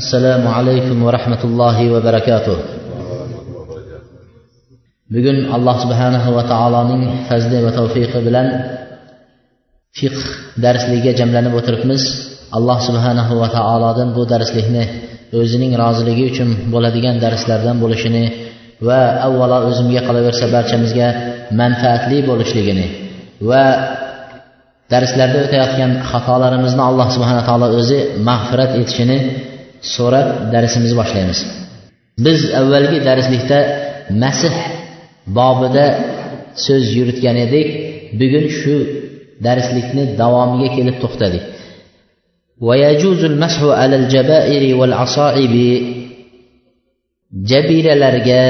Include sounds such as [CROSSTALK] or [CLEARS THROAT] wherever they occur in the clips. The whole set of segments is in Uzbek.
assalomu alaykum va rahmatullohi va barakatuh. Bugun alloh subhanahu va taoloning fazli va tavfiqi bilan fiqh darsligiga jamlanib o'tiribmiz. Alloh subhanahu va taolodan bu darslikni o'zining roziligi uchun bo'ladigan darslardan bo'lishini va avvalo o'zimga qolaversa barchamizga manfaatli bo'lishligini va darslarda o'tayotgan xatolarimizni alloh subhana taolo o'zi mag'firat etishini so'rab darsimizni boshlaymiz. Biz avvalgi darslikda masih bobida so'z yuritgan edik. Bugun shu darslikni davomiga kelib to'xtadik. Jabiralarga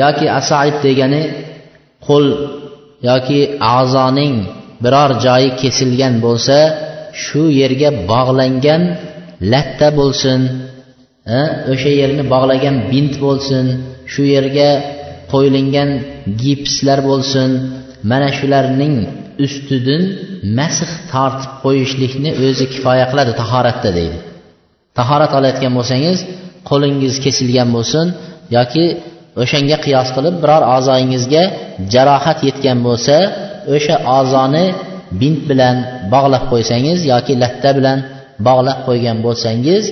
yoki asaib degani qo'l yoki a'zoning biror joyi kesilgan bo'lsa shu yerga bog'langan latta bo'lsin o'sha yerni bog'lagan bint bo'lsin shu yerga qo'yilgan gipslar bo'lsin. Mana shularning ustidan masx tortib qo'yishlikni o'zi kifoya qiladi tahoratda deydi. Tahorat olayotgan bo'lsangiz qo'lingiz kesilgan bo'lsin yoki o'shanga qiyos qilib biror a'zoyingizga jarohat yetgan bo'lsa o'sha a'zoni bint bilan bog'lab qo'ysangiz yoki latta bilan bog'lab qo'ygan bo'lsangiz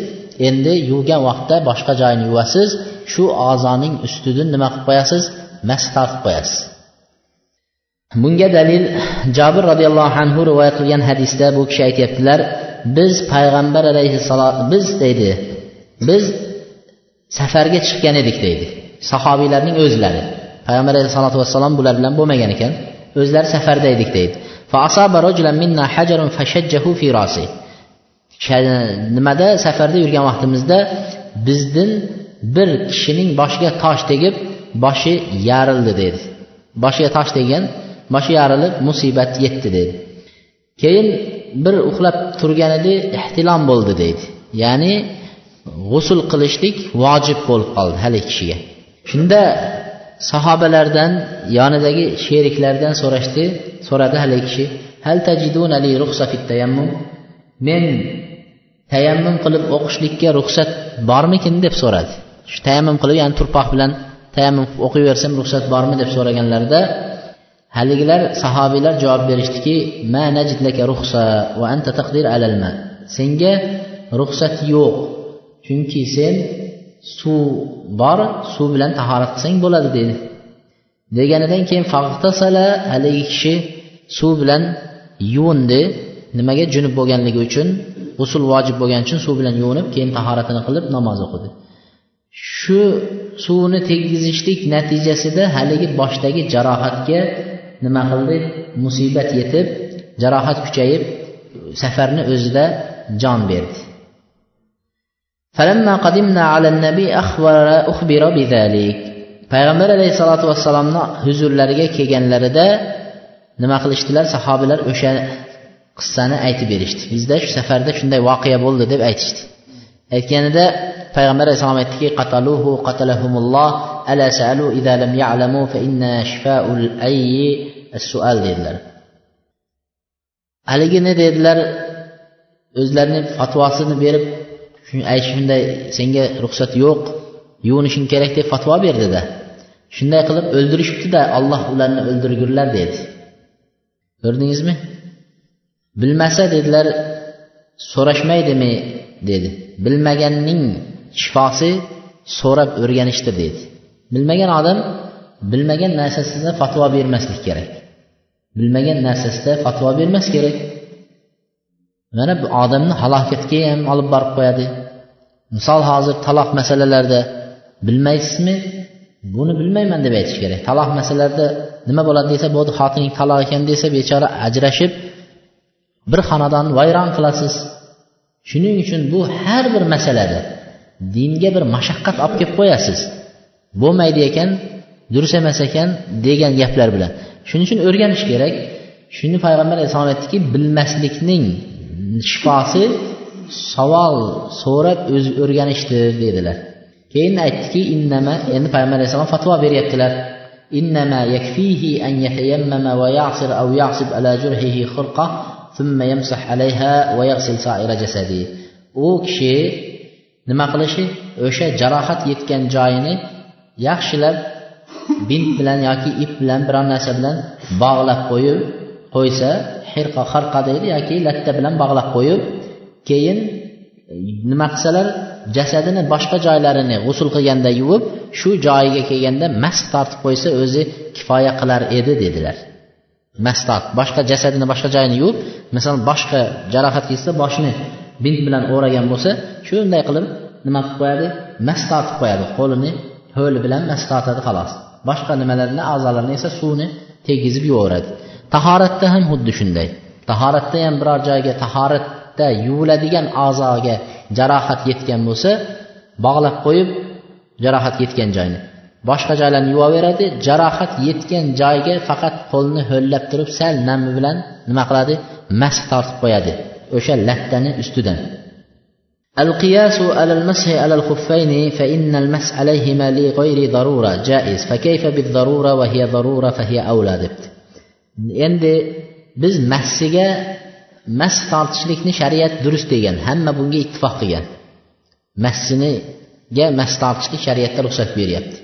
endi yuvgan vaqtda boshqa joyini yuvasiz shu a'zoning ustidan nima qilib qo'yasiz? Mas tortib qo'yasiz. Bunga dalil jobir roziyallohu anhu rivoyat qilgan hadisda bu kishi aytyaptilar biz payg'ambar alayhissalom biz deydi biz safarga chiqqan edik deydi. Sahobiylarning o'zlari payg'ambar alayhisalotu vassalom bular bilan bo'lmagan ekan o'zlari safarda edik deydi. Nimada? Safarda yurgan vaqtimizda bizdan bir kishining boshiga tosh tegib boshi yarildi dedi. Boshiga tosh tegan boshi yarilib musibat yetdi dedi. Keyin bir uxlab turgan edi ehtilom bo'ldi deydi ya'ni g'usul qilishlik vojib bo'lib qoldi haligi kishiga. Shunda sahobalardan yonidagi sheriklardan so'rashdi so'radi haligi kishi hal tajiduna li ruxsa fit tayammum? Men tayammum qilib o'qishlikka ruxsat bormikin deb so'radi. Shu tayammum qilib ya'ni turpoq bilan tayammum qilib o'qiyversam ruxsat bormi deb so'raganlarida haligilar sahobiylar javob berishdiki ma najidlaka ruxsa va anta taqdir alalma senga ruxsat yo'q chunki sen suv bor suv bilan tahorat qilsang bo'ladi dedi. Deganidan keyin haligi kishi suv bilan yuvindi nimaga junub bo'lganligi uchun g'usul vojib bo'lgani uchun suv bilan yuvinib keyin tahoratini qilib namoz o'qidi. Shu suvni tegizishlik natijasida haligi boshdagi jarohatga nima qildi? Musibat yetib jarohat kuchayib safarni o'zida jon berdi. Payg'ambar alayhissalotu vassalomni huzurlariga kelganlarida nima qilishdilar? Sahobalar o'sha qissani aytib berishdi. Bizda shu safarda shunday voqea bo'ldi deb aytishdi. Aytganida payg'ambar alayhissalom aytdiki qataluhu qatalahumulloh ala salu idza lam ya'lamu fa inna shifa'ul ayyi as-su'al dedilar. Haligini dedilar? O'zlarini fatvosini berib shunday senga ruxsat yo'q yuvinishing kerak deb fatvo berdida shunday qilib o'ldirishibdida olloh ularni o'ldirgurlar dedi. Ko'rdingizmi? Bilmasa dedilar so'rashmaydimi dedi. Bilmaganning shifosi so'rab o'rganishdir dedi. Bilmagan odam bilmagan narsasida fatvo bermaslik kerak. Bilmagan narsasida fatvo bermas kerak. Mana bu odamni halokatga ham olib borib qo'yadi. Misol hozir taloq masalalarida bilmaysizmi? Buni bilmayman deb aytish kerak. Taloq masalalarida nima bo'ladi desa bo'ldi xotining taloq ekan desa bechora ajrashib bir xonadonni vayron qilasiz. Shuning uchun bu har bir masalada dinga bir mashaqqat olib kelib qo'yasiz. Bo'lmaydi ekan durust emas ekan degan gaplar bilan. Shuning uchun o'rganish kerak. Shuni payg'ambar alayhissalom aytdiki bilmaslikning shifosi savol so'rab o'zi o'rganishdir dedilar. Keyin aytdiki innama endi payg'ambar alayhissalom fatvo beryaptilar. Innama yakfihi an yatayammama va yasir aw yasib ala jurhihi khurqa. u kishi nima qilishi? O'sha jarohat yetgan joyini yaxshilab bint bilan yoki ip bilan biror narsa bilan bog'lab qo'yib qo'ysa xirqa xarqa deydi yoki latta bilan bog'lab qo'yib keyin e, nima qilsalar jasadini boshqa joylarini g'usul qilganda yuvib shu joyiga kelganda mast tortib qo'ysa o'zi kifoya qilar edi dedilar. Mastat boshqa jasadini boshqa joyini yuvib masalan boshqa jarohat yetsa boshini bint bilan o'ragan bo'lsa shunday qilib nima qilib qo'yadi? Mas qo'yadi qo'lini ho'li bilan mastatadi xolos. Boshqa nimalarni a'zolarni esa suvni tegizib yuvaveradi tahoratda ham xuddi shunday. Tahoratda ham biror joyga tahoratda yuviladigan a'zoga jarohat yetgan bo'lsa bog'lab qo'yib jarohat yetgan joyni. boshqa joylarni yuvaveradi jarohat yetgan joyga faqat qo'lni ho'llab turib sal nami bilan nima qiladi mas tortib qo'yadi o'sha lattani ustidan القياس على المسح على الخفين فإن المسح عليهما لغير ضرورة جائز فكيف بالضرورة وهي ضرورة فهي أولى debdi endi biz massiga mas tortishlikni shariat durust degan hamma bunga ittifoq qilgan massiniga mas tortishlik shariatda ruxsat beryapti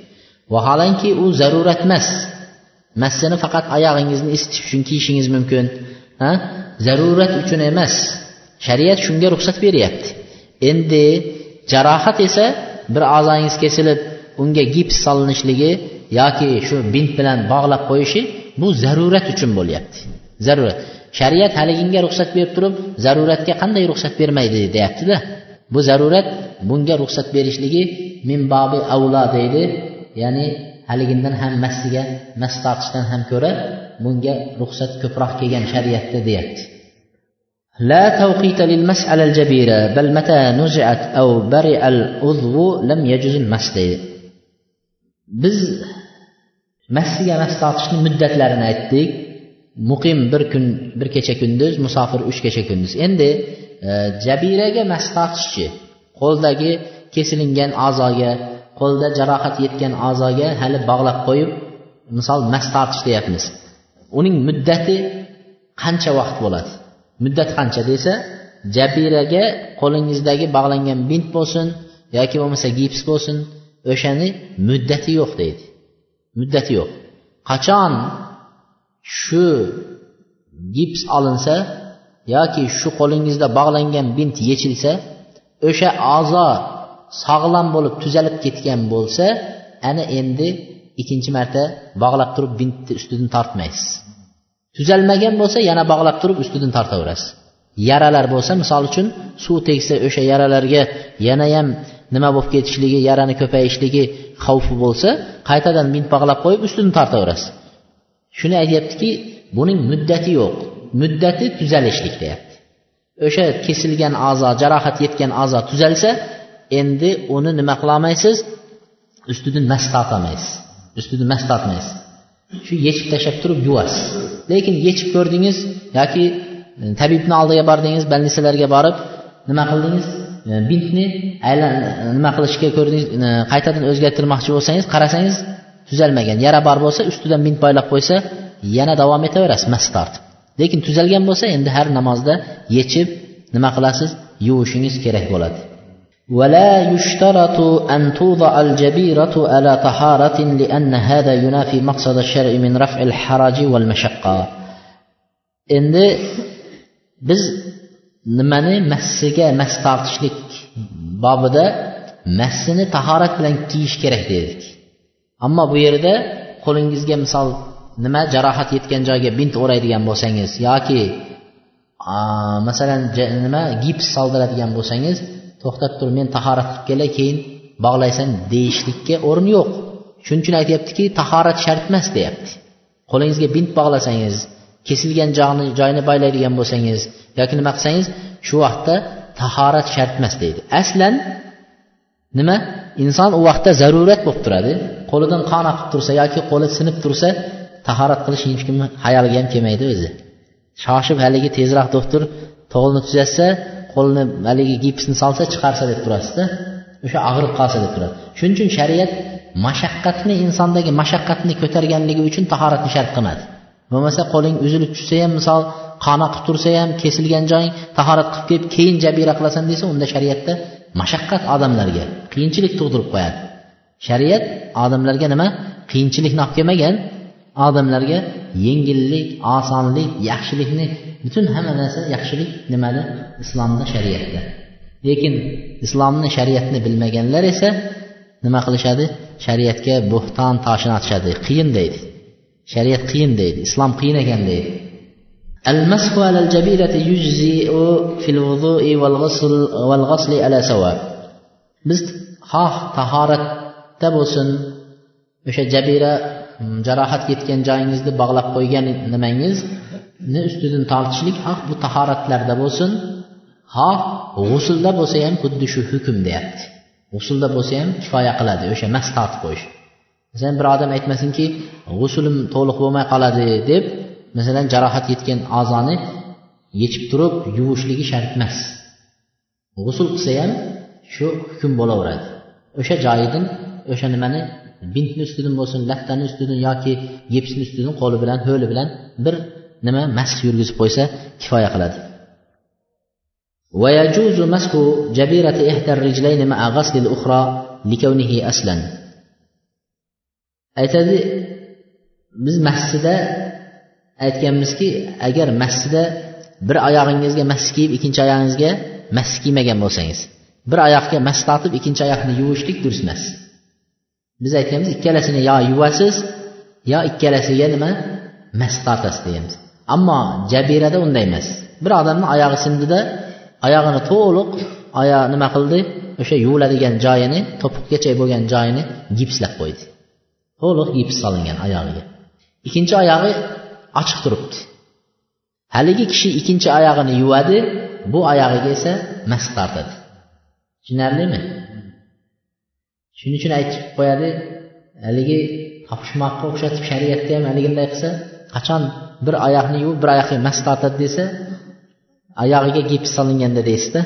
Vaholanki u zarurat emas. Massini faqat oyog'ingizni isitish uchun kiyishingiz mumkin. Ha? Zarurat uchun emas. Shariat shunga ruxsat beryapti. Endi jarohat esa bir a'zoyingiz kesilib unga gips solinishligi yoki shu bint bilan bog'lab qo'yishi bu zarurat uchun bo'lyapti. Zarurat. Shariat haliginga ruxsat berib turib zaruratga qanday ruxsat bermaydi deyaptida. Bu zarurat bunga ruxsat berishligi minbobi avlo deydi. ya'ni haligindan ham massiga mas tortishdan ham ko'ra bunga ruxsat ko'proq kelgan shariatda deyapti لا توقيت للمس على الجبيرة بل متى نزعت أو برئ العضو لم يجوز المس biz massiga mas tortishni muddatlarini aytdik muqim bir kun bir kecha kunduz musofir uch kecha kunduz endi e, jabiraga mas tortishchi qo'ldagi kesilingan a'zoga qo'lda jarohat yetgan a'zoga hali bog'lab qo'yib misol mas tortish deyapmiz. Uning muddati qancha vaqt bo'ladi? Muddat qancha desa jabiraga qo'lingizdagi bog'langan bint bo'lsin yoki bo'lmasa gips bo'lsin o'shani muddati yo'q deydi. Muddati yo'q. Qachon shu gips olinsa yoki shu qo'lingizda bog'langan bint yechilsa o'sha a'zo sog'lom bo'lib tuzalib ketgan bo'lsa ana endi ikkinchi marta bog'lab turib bintni ustidan tortmaysiz. Tuzalmagan bo'lsa yana bog'lab turib ustidan tortaverasiz. Yaralar bo'lsa misol uchun suv tegsa o'sha yaralarga yanayam nima bo'lib ketishligi yarani ko'payishligi xavfi bo'lsa qaytadan bint bog'lab qo'yib ustini tortaverasiz. Shuni aytyaptiki buning muddati yo'q. Muddati tuzalishlik deyapti. O'sha kesilgan a'zo jarohat yetgan a'zo tuzalsa endi uni nima qilolmaysiz? Ustidan mas tortolmaysiz ustidan mas tortmaysiz. Shu yechib tashlab turib yuvasiz. Lekin yechib ko'rdingiz yoki e, tabibni oldiga bordingiz больницаlarga borib nima qildingiz? E, bintni aylan e, nima qilishga ko'rdingiz qaytadan o'zgartirmoqchi bo'lsangiz qarasangiz tuzalmagan. Yara bor bo'lsa ustidan bint boylab qo'ysa yana davom etaverasiz mas tortib. Lekin tuzalgan bo'lsa endi har namozda yechib nima qilasiz? Yuvishingiz kerak bo'ladi. ولا يشترط أن توضع الجبيرة على طهارة لأن هذا ينافي مقصد الشرع من رفع الحرج والمشقة endi biz nimani massiga mas tortishlik bobida massini tahorat bilan kiyish kerak dedik ammo bu yerda qo'lingizga misol nima jarohat yetgan joyga bint o'raydigan bo'lsangiz yoki masalan nima gips soldiradigan bo'lsangiz to'xtab tur men tahorat qilib kelay keyin bog'laysan deyishlikka o'rin yo'q. Shuning uchun aytyaptiki tahorat shart emas deyapti. Qo'lingizga bint bog'lasangiz kesilgan joyni joyini boylaydigan bo'lsangiz yoki nima qilsangiz shu vaqtda tahorat shart emas deydi. Aslan nima? Inson u vaqtda zarurat bo'lib turadi. Qo'lidan qon oqib tursa yoki qo'li sinib tursa tahorat qilish hech kimni hayoliga ham kelmaydi o'zi. Shoshib haligi tezroq doktor to'g'ilni tuzatsa qo'lni haligi gipsni solsa chiqarsa deb turasizda o'sha og'rib qolsa deb turadi. Shuning uchun shariat mashaqqatni insondagi mashaqqatni ko'targanligi uchun tahoratni shart qilmadi bo'lmasa qo'ling uzilib tushsa ham misol qon oqib tursa ham kesilgan joying tahorat qilib kelib keyin jabira qilasan desa unda shariatda mashaqqat odamlarga qiyinchilik tug'dirib qo'yadi. Shariat odamlarga nima? Qiyinchilikni olib kelmagan odamlarga yengillik osonlik yaxshilikni butun hamma narsa yaxshilik nimada islomda shariatda lekin islomni shariatni bilmaganlar esa nima qilishadi shariatga bo'xton toshini otishadi qiyin deydi shariat qiyin deydi islom qiyin ekan deydi المسح على الجبيرة يجزئ في الوضوء والغسل والغسل على سواء biz xoh tahoratda bo'lsin o'sha jabira jarohat yetgan joyingizni bog'lab qo'ygan Ni ustidan tortishlik xoh bu tahoratlarda bo'lsin xoh g'usulda bo'lsa ham xuddi shu hukm deyapti. G'usulda bo'lsa ham kifoya qiladi o'sha mas tortib qo'yish. Masalan bir odam aytmasinki g'usulim to'liq bo'lmay qoladi deb masalan jarohat yetgan a'zoni yechib turib yuvishligi shart emas. G'usul qilsa ham shu hukm bo'laveradi. O'sha joyidan o'sha nimani bintni ustidan bo'lsin lattani ustidan yoki gipsni ustidan qo'li bilan ho'li bilan bir nima mas yurgizib qo'ysa kifoya qiladi ويجوز مسح جبيرة إحدى الرجلين مع غسل الأخرى لكونه أسلا aytadi biz masjida aytganmizki agar masjida bir oyog'ingizga mas kiyib ikkinchi oyog'ingizga mas kiymagan bo'lsangiz bir oyoqga mas tortib ikkinchi oyoqni yuvishlik durust emas biz aytganmiz ikkalasini yo yuvasiz yo ikkalasiga nima mas tortasiz deymiz ammo jabirada unday emas. Bir odamni oyog'i sindida oyog'ini to'liq oyoq nima qildi? O'sha yuviladigan joyini to'piqgacha bo'lgan joyini gipslab qo'ydi. To'liq gips solingan oyog'iga. Ikkinchi oyog'i ochiq turibdi. Haligi kishi ikkinchi oyog'ini yuvadi bu oyog'iga esa mas tortadi. Tushunarlimi? Shuning uchun aytib qo'yadi haligi topishmoqqa o'xshatib shariatda ham haliginday qilsa qachon bir oyoqni yuvib bir oyoqqa mas tortadi desa oyog'iga gips solinganda deysizda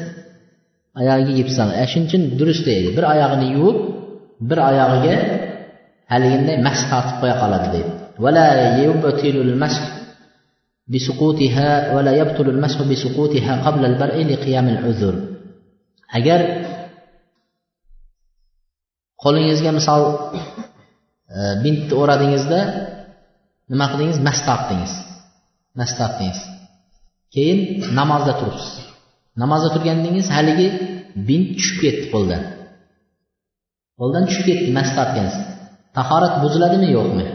oyog'iga gips solingan e, shuning uchun durust deydi bir oyog'ini yuvib bir oyog'iga haliginday mas tortib qo'ya qoladi deydi ولا يبطل المسح بسقوطها ولا يبطل المسح بسقوطها قبل البرء لقيام العذر agar qo'lingizga misol e, bintni o'radingizda nima qildingiz? Mas tortdingiz mas tortdingiz keyin namozda turibsiz. Namozda turgandingiz haligi bint tushib ketdi qo'ldan. Qo'ldan tushib ketdi mas tortgansiz tahorat buziladimi yo'qmi?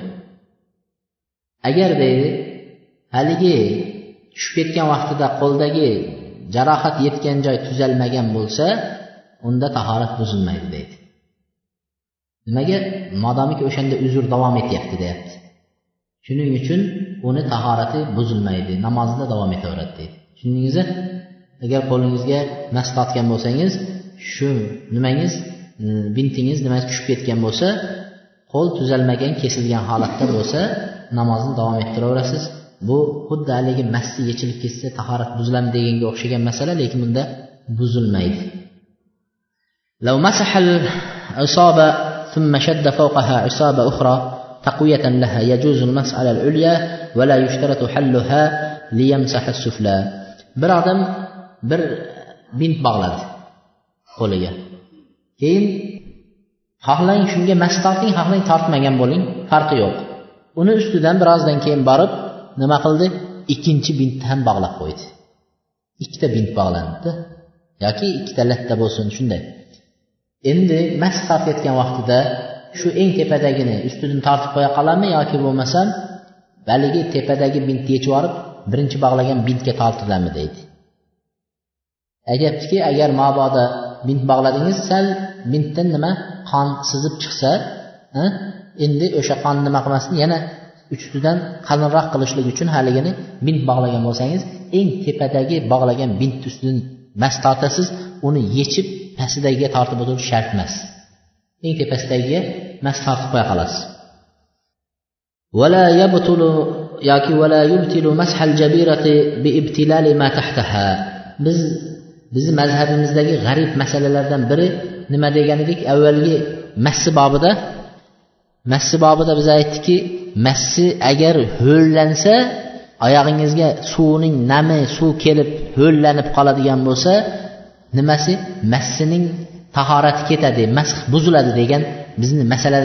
Agar deydi haligi tushib ketgan vaqtida qo'ldagi jarohat yetgan joy tuzalmagan bo'lsa unda tahorat buzilmaydi deydi. Nimaga? Modomiki o'shanda uzr davom etyapti deyapti. shuning uchun uni tahorati buzilmaydi namozida davom etaveradi deydi tushundingiz agar qo'lingizga mas tortgan bo'lsangiz shu nimangiz bintingiz nimasi tushib ketgan bo'lsa qo'l tuzalmagan kesilgan holatda bo'lsa namozni davom ettiraverasiz bu xuddi haligi massi yechilib ketsa tahorat buziladimi deganga o'xshagan masala lekin bunda buzilmaydi لو مسح العصابة ثم شد فوقها عصابة أخرى تقوية لها يجوز المسح على العليا ولا يشترط حلها ليمسح السفلى bir odam bir bint bog'ladi qo'liga keyin xohlang shunga mas torting xohlang tortmagan bo'ling farqi yo'q uni ustidan birozdan keyin borib nima qildi ikkinchi bintni ham bog'lab qo'ydi ikkita bint bog'landida yoki ikkita latta bo'lsin shunday endi mas tortayotgan vaqtida shu eng tepadagini ustidan tortib qo'ya qoladimi yoki bo'lmasam baligi tepadagi bintni yechib yuborib birinchi bog'lagan bintga tortiladimi deydi. Aytyaptiki agar mabodo bint bog'ladingiz sal bintdan nima qon sizib chiqsa endi o'sha qon nima qilmasin yana ustidan qalinroq qilishlik uchun haligini bint bog'lagan bo'lsangiz eng tepadagi bog'lagan bint ustidan mas tortasiz uni yechib pastdagiga tortib o'tirish shart emas. eng tepasidagiga mas tortib qo'ya qolasiz ولا يبطل yoki ولا يبطل مسح الجبيرة بابتلال ما تحتها biz bizni mazhabimizdagi g'arib masalalardan biri nima degan edik avvalgi massi bobida massi bobida biz aytdikki massi agar ho'llansa oyog'ingizga suvning nami suv kelib ho'llanib qoladigan bo'lsa nimasi massining tahorati ketadi masx buziladi degan bizni masala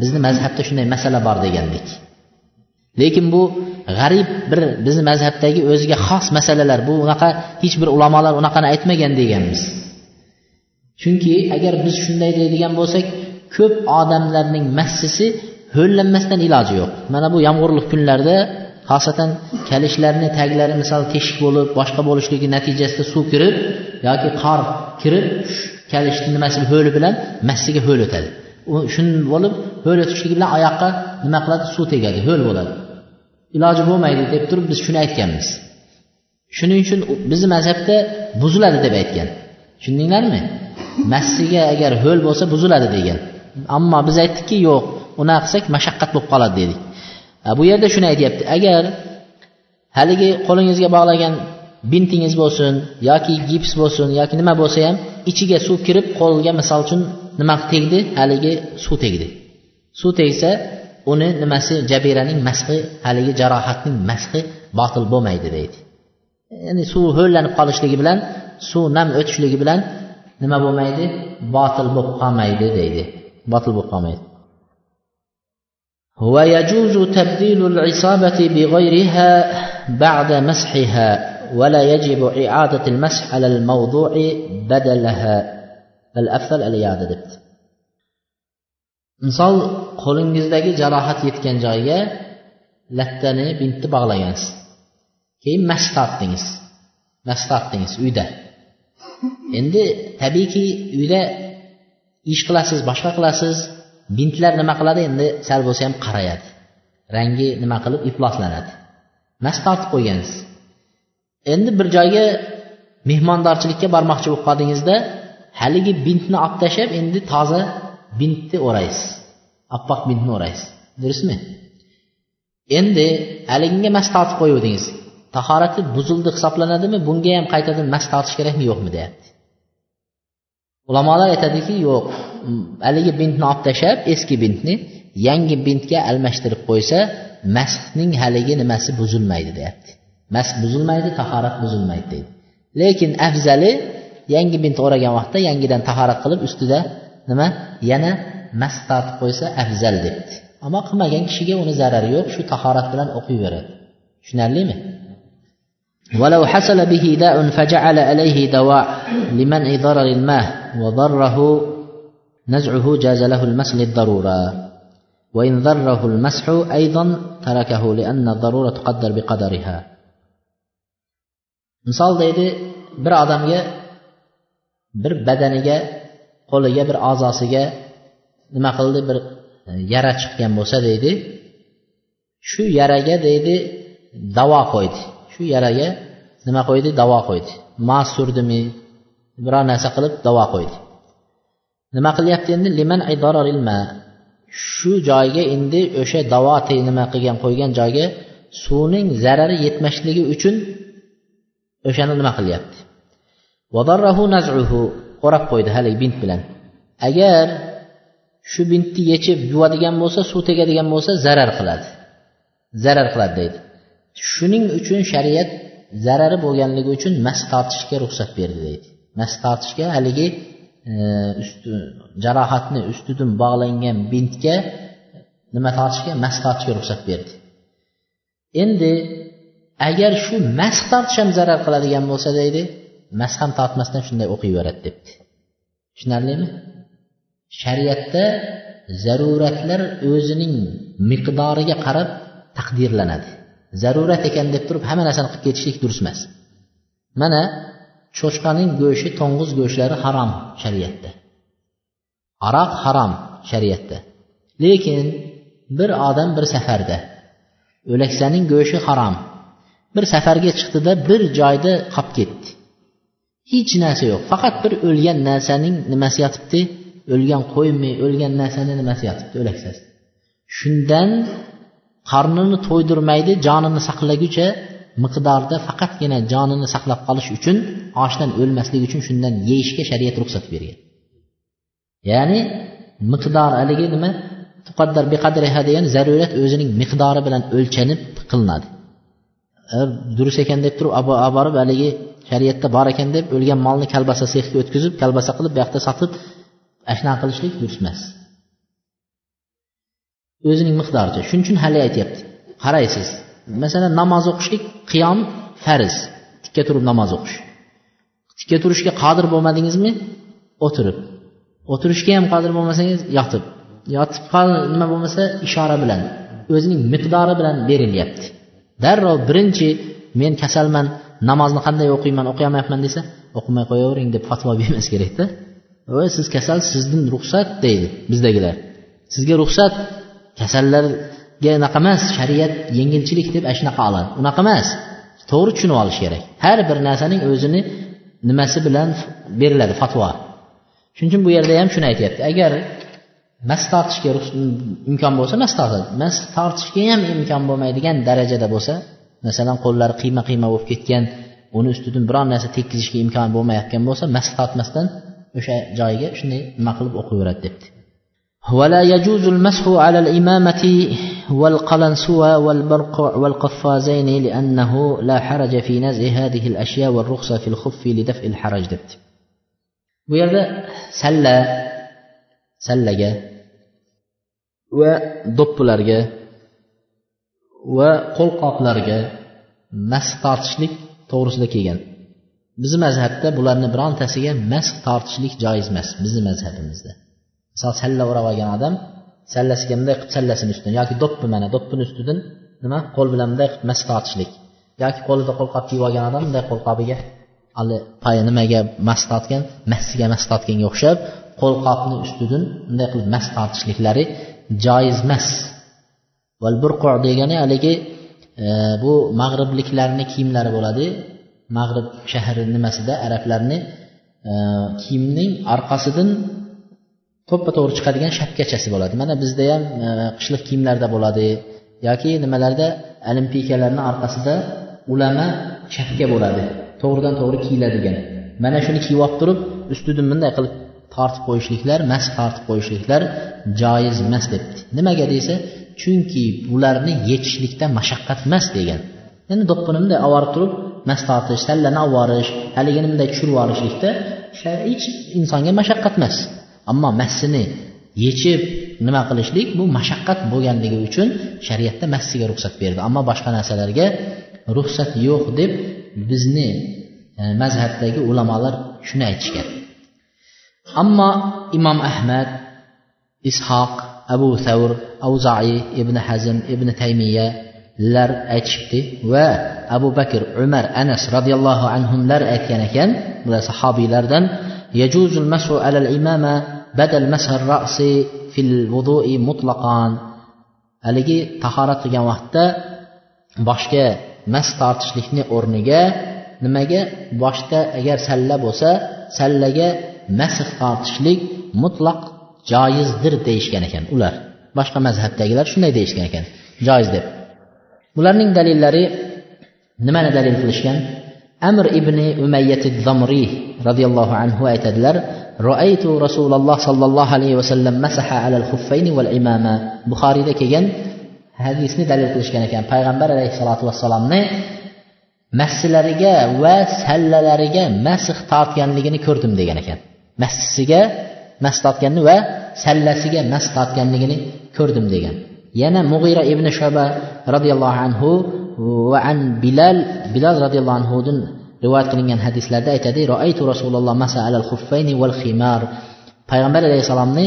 bizni mazhabda shunday masala bor degandik lekin bu g'arib bir bizni mazhabdagi o'ziga xos masalalar bu unaqa hech bir ulamolar unaqani aytmagan deganmiz. Chunki agar biz shunday deydigan bo'lsak ko'p odamlarning massisi ho'llanmasdan iloji yo'q. Mana bu yomg'irli kunlarda xosatan kalishlarni taglari misol teshik bo'lib boshqa bo'lishligi natijasida suv kirib yoki qor kirib kalishni nimasi ho'li bilan massiga ho'l o'tadi. U shun bo'lib ho'l o'tishligi bilan oyoqqa nima qiladi? Suv tegadi ho'l bo'ladi. Iloji bo'lmaydi deb turib biz shuni aytganmiz. Shuning uchun bizni mazhabda buziladi deb aytgan. Tushundinglarmi? Massiga agar ho'l bo'lsa buziladi degan. Ammo biz aytdikki yo'q unaqa qilsak mashaqqat bo'lib qoladi dedik. Bu yerda shuni aytyapti. Agar haligi qo'lingizga bog'lagan bintingiz bo'lsin yoki gips bo'lsin yoki nima bo'lsa ham ichiga suv kirib qo'lga misol uchun nima tegdi haligi suv tegdi suv tegsa uni nimasi jabiraning masxi haligi jarohatning masxi botil bo'lmaydi deydi ya'ni suv ho'llanib qolishligi bilan suv nam o'tishligi bilan nima bo'lmaydi botil bo'lib qolmaydi deydi botil bo'lib qolmaydi ويجوز تبديل العصابة بغيرها بعد مسحها ولا يجب إعادة المسح على الموضوع بدلها الأفضل الإعادة دبت misol qo'lingizdagi jarohat yetgan joyga lattani bintni bog'lagansiz keyin mast tortdingiz mast tortdingiz uyda endi tabiiyki uyda ish qilasiz boshqa qilasiz bintlar nima qiladi endi sal bo'lsa ham qarayadi rangi nima qilib ifloslanadi mast tortib qo'ygansiz Endi bir joyga mehmondorchilikka bormoqchi bo'lib qoldingizda haligi bintni olib tashlab endi toza bintni o'raysiz. Oppoq bintni o'raysiz. Durustmi endi haliginga mas tortib qo'yuvdingiz. Tahorati buzildi hisoblanadimi? Bunga ham qaytadan mas tortish kerakmi? Yo'qmi deyapti. Ulamolar aytadiki yo'q. Haligi bintni olib tashlab eski bintni yangi bintga almashtirib qo'ysa masning haligi nimasi buzilmaydi deyapti. mas buzilmaydi tahorat buzilmaydi deydi lekin afzali yangi bint o'ragan vaqtda yangidan tahorat qilib ustida nima yana mas tortib qo'ysa afzal debdi ammo qilmagan kishiga uni zarari yo'q shu tahorat bilan o'qiyveradi tushunarlimi ولو حصل به داء فجعل عليه دواء لمنع ضرر الماء وضره نزعه جاز له المسح للضرورة وإن ضره المسح أيضا تركه لأن الضرورة تقدر بقدرها misol deydi bir odamga bir badaniga qo'liga bir a'zosiga nima qildi? Bir e, yara chiqqan bo'lsa deydi. Shu yaraga deydi davo qo'ydi. Shu yaraga nima qo'ydi? Davo qo'ydi. Ma surdimi? Biror narsa qilib davo qo'ydi. Nima qilyapti endi? Liman ilma shu joyga endi o'sha davo nima qilgan qo'ygan joyga suvning zarari yetmasligi uchun o'shani nima qilyapti? O'rab qo'ydi haligi bint bilan. Agar shu bintni yechib yuvadigan bo'lsa suv tegadigan bo'lsa zarar qiladi. Zarar qiladi deydi. Shuning uchun shariat zarari bo'lganligi uchun mas tortishga ruxsat berdi deydi. Mas tortishga haligi e, usti jarohatni ustidan bog'langan bintga nima tortishga? Mas tortishga ruxsat berdi. Endi agar shu mas tortish ham zarar qiladigan bo'lsa deydi mas ham tortmasdan shunday o'qiyveradi debdi. Tushunarlimi? Shariatda zaruratlar o'zining miqdoriga qarab taqdirlanadi. Zarurat ekan deb turib hamma narsani qilib ketishlik durust emas. Mana cho'chqaning go'shti to'ng'iz go'shtlari harom shariatda. Aroq harom shariatda. Lekin bir odam bir safarda o'laksaning go'shti harom bir safarga chiqdida bir joyda qolib ketdi. Hech narsa yo'q. Faqat bir o'lgan narsaning nimasi yotibdi? O'lgan qo'ymi o'lgan narsani nimasi yotibdi o'laksasi shundan qarnini to'ydirmaydi jonini saqlaguncha miqdorda faqatgina jonini saqlab qolish uchun ochdan o'lmaslik uchun shundan yeyishga shariat ruxsat bergan. Ya'ni miqdor haligi nima? Tuqaddar biqadriha degan zarurat o'zining miqdori bilan o'lchanib qilinadi. Durust ekan deb turib olib borib haligi shariatda bor ekan deb o'lgan molni kalbasa sexga o'tkazib kalbasa qilib bu yoqda sotib ashnaqa qilishlik durust emas o'zining miqdoricha shuning uchun hali aytyapti qaraysiz masalan namoz o'qishlik qiyom farz tikka turib namoz o'qish tikka turishga qodir bo'lmadingizmi o'tirib o'tirishga ham qodir bo'lmasangiz yotib yotib nima bo'lmasa ishora bilan o'zining miqdori bilan berilyapti darrov birinchi men kasalman namozni qanday o'qiyman o'qiyolmayapman desa o'qimay qo'yavering deb fatvo [LAUGHS] bermas kerakda voy siz kasal sizdan ruxsat deydi bizdagilar. Sizga ruxsat kasallarga anaqa emas shariat yengilchilik deb shunaqa oladi. Unaqa emas to'g'ri tushunib olish kerak. Har bir narsaning o'zini nimasi bilan beriladi fatvo. Shuning uchun bu yerda ham shuni aytyapti. Agar mas tortishga imkon bo'lsa mas tortadi mas tortishga ham imkon bo'lmaydigan darajada bo'lsa masalan qo'llari qiyma qiyma bo'lib ketgan uni ustidan biron narsa tekkizishga imkon bo'lmayotgan bo'lsa mas tortmasdan o'sha joyiga shunday nima qilib o'qiyveradi debdi ولا يجوز المسح على الإمامة والقلنسوة والبرقع والقفازين لأنه لا حرج في نزع هذه الأشياء والرخصة في الخف لدفع الحرج دبت bu yerda salla sallaga va do'ppilarga va qo'lqoplarga masx tortishlik to'g'risida kelgan. Bizni mazhabda bularni birontasiga masx tortishlik joiz emas bizni mazhabimizda. Misol salla o'rab olgan odam sallasiga bunday qilib sallasini ustidan yoki do'ppi mana do'ppini ustidan nima qo'l bilan bunday qilib masx tortishlik yoki qo'lida qo'lqop kiyib olgan odam bunday qo'lqobiga hali nimaga mas tortgan massiga mas tortganga o'xshab qo'lqopni ustidan bunday qilib mas tortishliklari joiz emas. Valburqu degani haligi e, bu mag'ribliklarni kiyimlari bo'ladi. Mag'rib shahri nimasida arablarni e, kiyimning orqasidan to'ppa to'g'ri chiqadigan shapkachasi bo'ladi. Mana bizda ham e, qishliq kiyimlarda bo'ladi yoki nimalarda olimpiykalarni orqasida ulama shapka bo'ladi. To'g'ridan to'g'ri kiyiladigan mana shuni kiyib olib turib ustidan bunday qilib tortib qo'yishliklar mas tortib qo'yishliklar joiz emas debdi. Nimaga desa chunki ularni yechishlikda mashaqqat emas degan. Endi do'ppini bunday turib mas tortish sallani olib haligini bunday tushirib yuborishlikda hech insonga mashaqqat emas. Ammo massini yechib nima qilishlik bu mashaqqat bo'lganligi uchun shariatda massiga ruxsat berdi. Ammo boshqa narsalarga ruxsat yo'q deb bizni e, mazhabdagi ulamolar shuni aytishgan. Ammo imom ahmad ishoq abu savr avzai ibn hazm ibn taymiyalar aytishibdi va abu bakr umar anas roziyallohu anhular aytgan ekan bular sahobiylardan yajuzul masu alal imama badal masar rasi fil vudu'i mutlaqan. Haligi tahorat qilgan vaqtda boshga mas tortishlikni o'rniga nimaga? Boshda agar salla bo'lsa sallaga masx tortishlik mutlaq joizdir deyishgan ekan ular. Boshqa mazhabdagilar shunday deyishgan ekan. Joiz deb. Bularning dalillari nimani dalil qilishgan? Amr ibn umayyat zamriy roziyallohu anhu aytadilar roaytu rasululloh sollallohu alayhi vasallam masaha alal xuffayni val imama. Buxoriyda kelgan hadisni dalil qilishgan ekan. Payg'ambar alayhissalotu vassalomni massilariga va sallalariga masx tortganligini ko'rdim degan ekan. Massisiga mas tortganini va sallasiga mas tortganligini ko'rdim degan. Yana mug'ira ibn shoba roziyallohu anhu va an bilal bilal roziyallohu anhudan rivoyat qilingan hadislarda aytadi roaytu rasululloh masa alal xuffayni val ximar payg'ambar alayhissalomni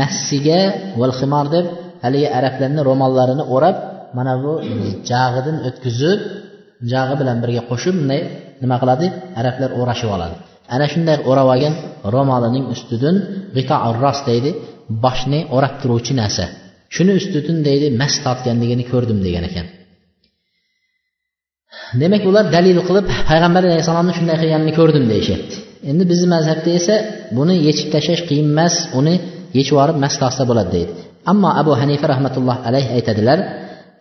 massiga val ximor deb haligi arablarni ro'mollarini o'rab mana bu jag'idan o'tkazib jag'i bilan birga qo'shib bunday nima qiladi? Arablar o'rashib oladi. ana shunday o'rab olgan ro'molining ustidan ros deydi boshni o'rab turuvchi narsa shuni ustidan deydi mas tortganligini ko'rdim degan ekan demak ular dalil qilib payg'ambar alayhissalomni shunday qilganini ko'rdim deyishyapti endi bizni mazhabda esa buni yechib tashlash qiyin emas uni yechib yuborib mast qilsa bo'ladi deydi ammo abu hanifa rahmatulloh alayhi aytadilar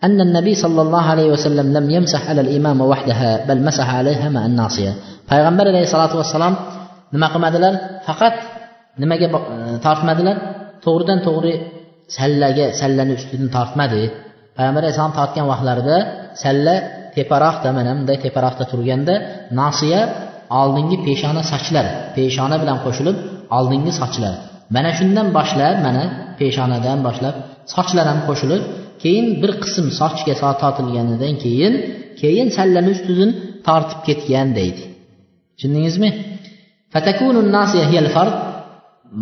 أن النبي صلى الله عليه وسلم لم يمسح على الإمام وحدها بل مسح عليها مع الناصية payg'ambar alayhissalotu vassalom nima qilmadilar? Faqat nimaga e, tortmadilar? To'g'ridan to'g'ri sallaga sallani ustidan tortmadi. Payg'ambar alayhissalom tortgan vaqtlarida salla teparoqda mana bunday teparoqda turganda nosiya oldingi peshona sochlari peshona bilan qo'shilib oldingi sochlar mana shundan boshlab mana peshonadan boshlab sochlar ham qo'shilib keyin bir qism sochga tortilganidan keyin keyin sallani ustidan tortib ketgan deydi. Tushundingizmi?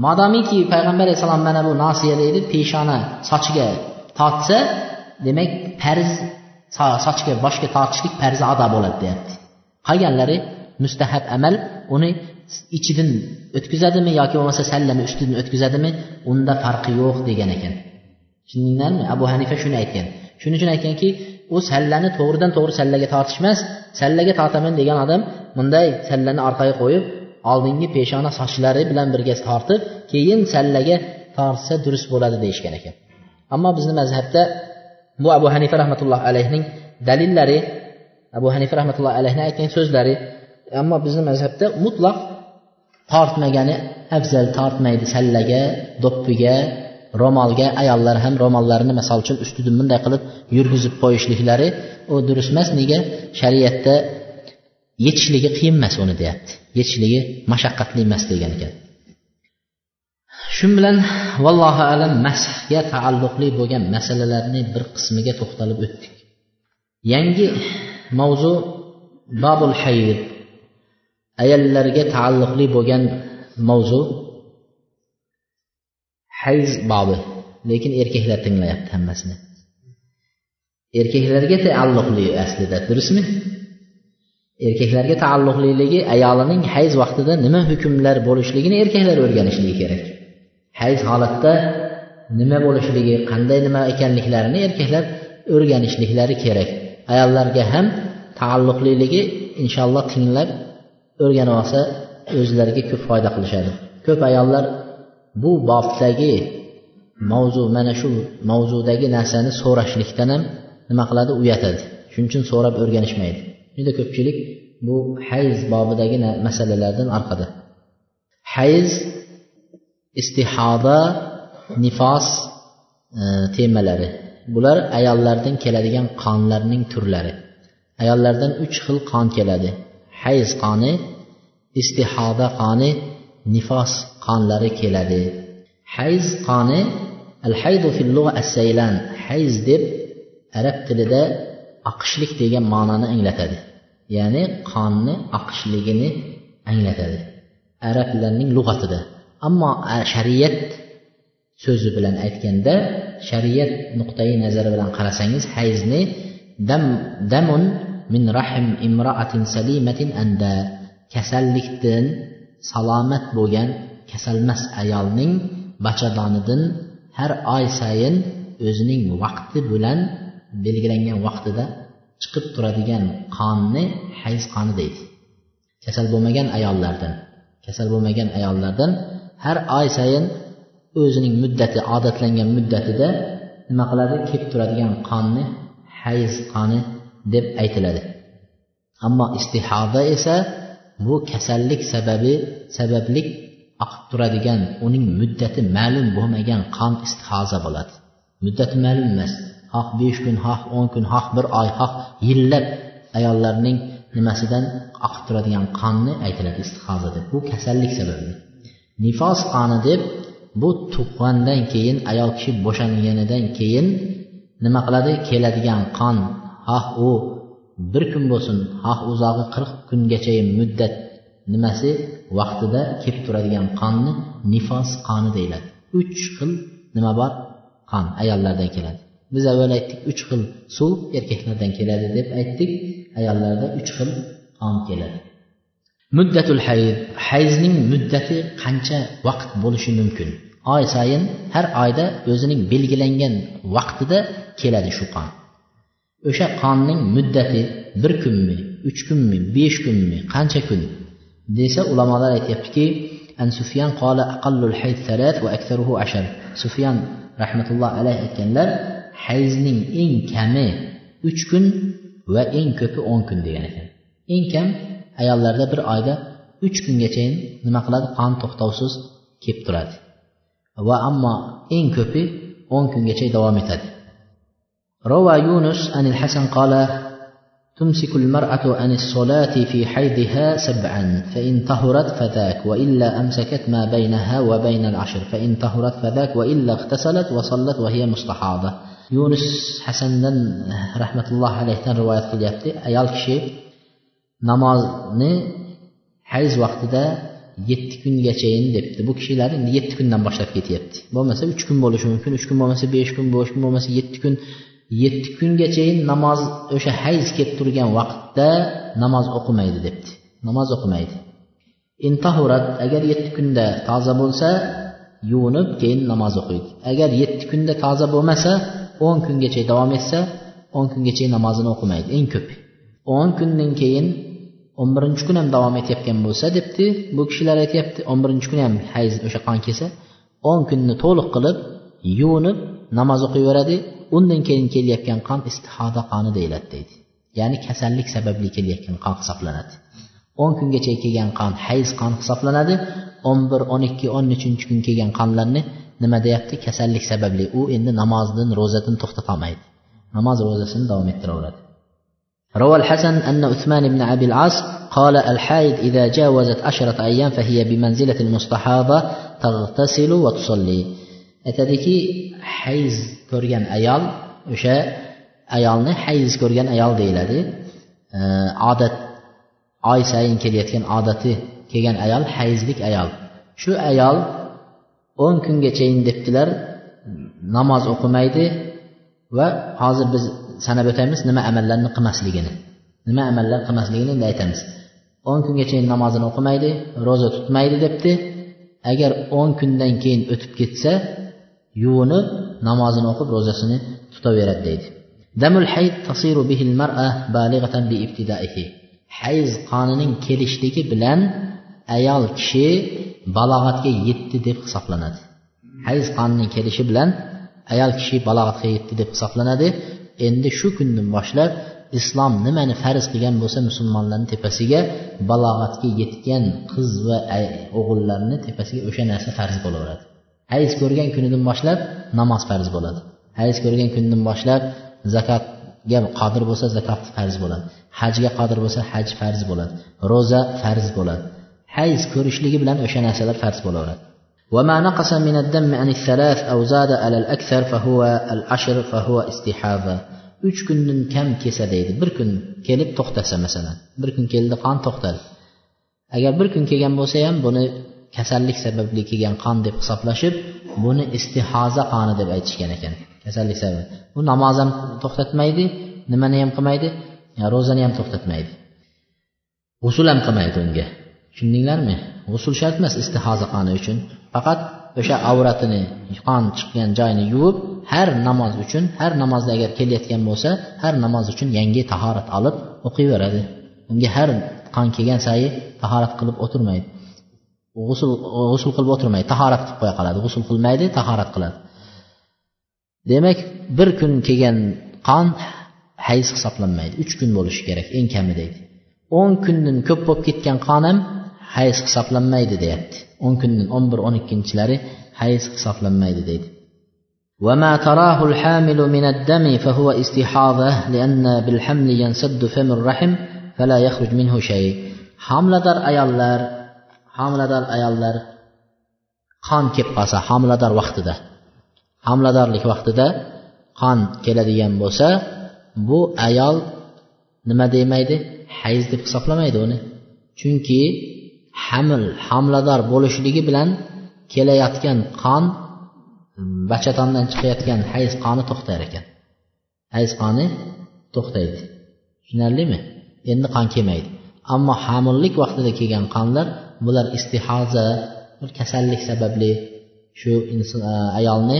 Modomiki payg'ambar alayhissalom mana bu nosiya deydi peshona sochiga tortsa demak farz sochga boshga tortishlik farzi ado bo'ladi deyapti. Qolganlari mustahab amal uni ichidan o'tkazadimi yoki bo'lmasa sallani ustidan o'tkazadimi unda farqi yo'q degan ekan. Tushundinglarmi? Abu hanifa shuni aytgan. Shuning uchun aytganki u sallani to'g'ridan to'g'ri sallaga tortish emas sallaga tortaman degan odam bunday sallani orqaga qo'yib oldingi peshona sochlari bilan birga tortib keyin sallaga tortsa durust bo'ladi deyishgan ekan. Ammo bizni mazhabda bu abu hanifa rahmatullohi alayhining dalillari abu hanifa rahmatullohi alayhni aytgan so'zlari ammo bizni mazhabda mutlaq tortmagani afzal tortmaydi sallaga do'ppiga ro'molga ayollar ham ro'mollarini misol uchun ustidan bunday qilib yurgizib qo'yishliklari u durust emas nega? Shariatda yechishligi qiyin emas uni deyapti. Yechishligi mashaqqatli emas degan ekan. Shu bilan vallohu alam mashga taalluqli bo'lgan masalalarni bir qismiga to'xtalib o'tdik. Yangi mavzu babul hayid ayollarga taalluqli bo'lgan mavzu. Hayz bobi. Lekin erkaklar tinglayapti hammasini. Erkaklarga taalluqli aslida durustmi erkaklarga taalluqliligi ayolining hayz vaqtida nima hukmlar bo'lishligini erkaklar o'rganishligi kerak. Hayz holatda nima bo'lishligi qanday nima ekanliklarini erkaklar o'rganishliklari kerak. Ayollarga ham taalluqliligi inshaalloh tinglab o'rganib olsa o'zlariga ko'p foyda qilishadi. Ko'p ayollar bu bobdagi mavzu mana shu mavzudagi narsani so'rashlikdan ham nima qiladi? Uyatadi. Shuning uchun so'rab o'rganishmaydi. Juda ko'pchilik bu hayz bobidagi masalalardan orqada. Hayz istihoda nifos e, temalari. Bular ayollardan keladigan qonlarning turlari. Ayollardan uch xil qon keladi. Hayz qoni istihoda qoni nifos qonlari keladi. Hayz qoni al haydu fil as saylan hayz deb arab tilida oqishlik degan ma'noni anglatadi. Ya'ni qonni oqishligini anglatadi. Arablarning lug'atida. Ammo shariat so'zi bilan aytganda shariat nuqtai nazari bilan qarasangiz hayzni dam damun min rahim imroatin salimatin anda kasallikdan salomat bo'lgan kasalmas ayolning bachadonidan har oy sayin o'zining vaqti bilan belgilangan vaqtida chiqib turadigan qonni hayz qoni deydi. Kasal bo'lmagan ayollardan kasal bo'lmagan ayollardan har oy sayin o'zining muddati odatlangan muddatida nima qiladi? Kelib turadigan qonni hayz qoni deb aytiladi. Ammo istihoda esa bu kasallik sababi sabablik oqib turadigan uning muddati ma'lum bo'lmagan qon istihoza bo'ladi. Muddati ma'lum emas. Xoh besh kun xoh o'n kun xoh bir oy xoh yillab ayollarning nimasidan oqib turadigan qonni aytiladi istihoza deb bu kasallik sababli nifos qoni deb bu tuqqandan keyin ayol kishi bo'shanganidan keyin nima qiladi? Keladigan qon xoh u bir kun bo'lsin xoh uzog'i qirq kungacha muddat nimasi vaqtida kelib turadigan qonni nifos qoni deyiladi. Uch xil nima bor? Qon ayollardan keladi. Biz avval aytdik uch xil suv erkaklardan keladi deb aytdik ayollarda uch xil qon keladi. Muddatul hayz hayzning muddati qancha vaqt bo'lishi mumkin? Oy sayin har oyda o'zining belgilangan vaqtida keladi shu qon. O'sha qonning muddati bir kunmi uch kunmi besh kunmi qancha kun? Desa ulamolar aytyaptiki an sufyan qola aqallul hayz thalath va aksaruhu ashar. Sufyan rahmatulloh alayhi aytganlar hayzning eng kami uch kun va eng ko'pi o'n kun degan ekan. Eng kam ayollarda bir oyda uch kungachayin nima qiladi? Qon to'xtovsiz kelib turadi. Va ammo eng ko'pi o'n kungacha davom etadi. روى يونس عن الحسن قال تمسك المرأة عن الصلاة في حيضها سبعا فإن طهرت فذاك وإلا أمسكت ما بينها وبين العشر فإن طهرت فذاك وإلا اغتسلت وصلت وهي مستحاضة. يونس حسنا رحمة الله عليه تن رواية قليلة أيال كشي نمازني حيز وقت دا يتكن يشين دبت بو كشي لاري يتكن نمباشر كيت يبت بو مثلا 3 كن بولوش ممكن 3 كن بو مثلا 5 كن بو مثلا 7 كن yetti kungachayin namoz o'sha hayz kelib turgan vaqtda namoz o'qimaydi debdi. Namoz o'qimaydi. Intahurat agar yetti kunda toza bo'lsa yuvinib keyin namoz o'qiydi. Agar yetti kunda toza bo'lmasa o'n kungacha davom etsa o'n kungacha namozini o'qimaydi. Eng ko'p. O'n kundan keyin o'n birinchi kun ham davom etayotgan bo'lsa debdi bu kishilar aytyapti o'n birinchi kun ham hayz o'sha qon kelsa o'n kunni to'liq qilib yuvinib namoz o'qiyveradi undan keyin kelayotgan qon istihoda qoni deyiladi deydi ya'ni kasallik sababli kelayotgan qon hisoblanadi o'n kungacha kelgan qon hayz qon hisoblanadi o'n bir o'n ikki o'n uchinchi kun kelgan qonlarni nima deyapti kasallik sababli u endi namozdan ro'zadan to'xtatolmaydi namoz ro'zasini davom ettiraveradi روى الحسن أن عثمان بن أبي العاص قال الحائض إذا جاوزت عشرة أيام فهي بمنزلة المستحاضة تغتسل وتصلي aytadiki hayz ko'rgan ayol o'sha ayolni hayz ko'rgan ayol deyiladi. Odat oy sayin kelayotgan odati kelgan ayol hayzlik ayol. Shu ayol o'n kungachayin debdilar namoz o'qimaydi va hozir biz sanab o'tamiz nima amallarni qilmasligini. Nima amallar qilmasligini endi aytamiz. O'n kungachayin namozini o'qimaydi ro'za tutmaydi debdi. Agar o'n kundan keyin o'tib ketsa yuvinib namozini o'qib ro'zasini tutaveradi deydi. Damul hayd tasiru bihil mar'a balighatan bi ibtidaihi hayz qonining kelishligi bilan ayol kishi balog'atga yetdi deb hisoblanadi. Hayz qonining kelishi bilan ayol kishi balog'atga yetdi deb hisoblanadi. Endi shu kundan boshlab islom nimani farz qilgan bo'lsa musulmonlarni tepasiga balog'atga yetgan qiz va o'g'illarni tepasiga o'sha narsa farz bo'laveradi. hayz ko'rgan kunidan boshlab namoz farz bo'ladi hayz ko'rgan kundan boshlab zakotga qodir bo'lsa zakot farz bo'ladi hajga qodir bo'lsa haj farz bo'ladi ro'za farz bo'ladi hayz ko'rishligi bilan o'sha narsalar farz bo'laveradi وما نقص من الدم عن الثلاث أو زاد على الأكثر فهو العشر فهو استحاضة uch kundan kam kelsa deydi bir kun kelib to'xtasa masalan bir kun keldi qon to'xtadi agar bir kun kelgan bo'lsa ham buni kasallik sababli kelgan qon deb hisoblashib buni istihoza qoni deb aytishgan ekan. Kasallik sabab bu namoz ham to'xtatmaydi nimani ham qilmaydi ro'zani ham to'xtatmaydi. G'usul ham qilmaydi unga. Tushundinglarmi? G'usul shart emas istihoza qoni uchun. Faqat o'sha avratini qon chiqqan joyini yuvib har namoz uchun har namozda agar kelayotgan bo'lsa har namoz uchun yangi tahorat olib o'qiyveradi unga har qon kelgan sayi tahorat qilib o'tirmaydi. g'usul g'usul qilib o'tirmaydi tahorat qilib qo'ya qoladi g'usul qilmaydi tahorat qiladi demak bir kun kelgan qon hayz hisoblanmaydi uch kun bo'lishi kerak eng kami deydi o'n kundan ko'p bo'lib ketgan qon ham hayz hisoblanmaydi deyapti o'n kundan o'n bir o'n ikkinchilari hayz hisoblanmaydi deydi وما تراه الحامل من الدم فهو استحاضة لأن بالحمل ينسد فم الرحم فلا يخرج منه شيء homilador ayollar homilador ayollar qon kelib qolsa homilador vaqtida homiladorlik vaqtida qon keladigan bo'lsa bu ayol nima demaydi hayz deb hisoblamaydi uni. Chunki hamil homilador bo'lishligi bilan kelayotgan qon bachatondan chiqayotgan hayz qoni to'xtar ekan. Hayz qoni to'xtaydi. Tushunarlimi? Endi qon kelmaydi. Ammo homillik vaqtida kelgan qonlar bular istihoza bir kasallik sababli shu e, ayolni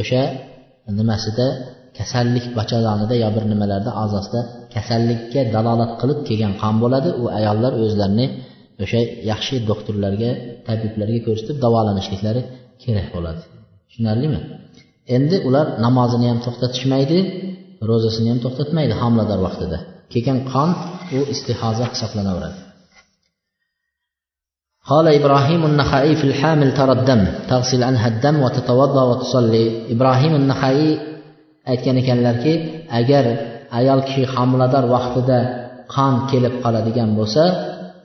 o'sha nimasida kasallik bachadonida yo bir nimalarda a'zosida kasallikka dalolat qilib kelgan qon bo'ladi. U ayollar o'zlarini o'sha yaxshi doktorlarga tabiblarga ko'rsatib davolanishliklari kerak bo'ladi. Tushunarlimi? Endi ular namozini ham to'xtatishmaydi ro'zasini ham to'xtatmaydi homilador vaqtida. Kelgan qon u istihoza hisoblanaveradi. قال إبراهيم النخعي في الحامل ترى الدم تغسل عنها الدم وتتوضأ وتصلي إبراهيم النخعي aytgan ekanlarki agar ayol kishi homilador vaqtida qon kelib qoladigan bo'lsa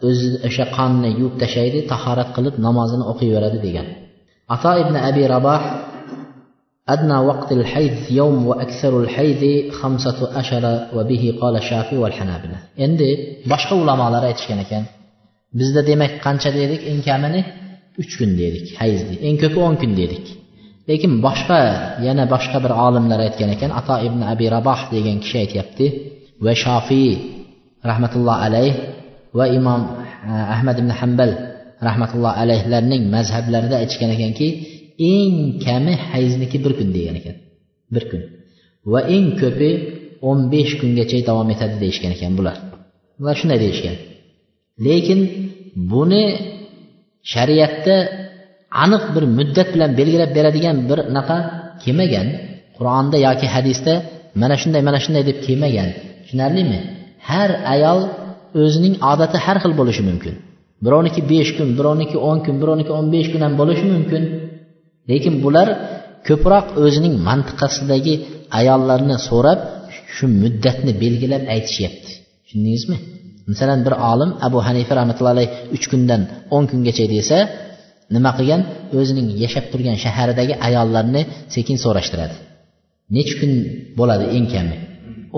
o'zi o'sha qonni yuvib tashlaydi tahorat qilib namozini o'qiyveradi degan ato ibn abi raboh أدنى وقت الحيض يوم وأكثر الحيض خمسة أشهر وبه قال الشافعي والحنابلة endi boshqa ulamolar aytishgan ekan Bizda demak qancha dedik? Eng kamini uch kun dedik. Hayzni eng ko'pi o'n kun dedik. Lekin boshqa yana boshqa bir olimlar aytgan ekan ato ibn abi raboh degan kishi aytyapti. Va shofiy rahmatulloh alayh va imom e, ahmad ibn hambal rahmatulloh alayhlarning mazhablarida aytishgan ekanki eng kami hayzniki bir kun degan ekan. Bir kun. Va eng ko'pi o'n besh kungacha davom etadi deyishgan ekan bular. Bular shunday deyishgan. Lekin buni shariatda aniq bir muddat bilan belgilab beradigan bir naqa kelmagan. Qur'onda yoki hadisda mana shunday mana shunday deb kelmagan. Tushunarlimi? Har ayol o'zining odati har xil bo'lishi mumkin. Birovniki besh kun birovniki o'n kun birovniki o'n besh kun ham bo'lishi mumkin. Lekin bular ko'proq o'zining mantiqasidagi ayollarni so'rab shu muddatni belgilab aytishyapti. Tushundingizmi? Masalan bir olim abu hanifa rahmatullohi alayh uch kundan o'n kungacha desa nima qilgan? O'zining yashab turgan shaharidagi ayollarni sekin so'rashtiradi. Necha kun bo'ladi eng kami?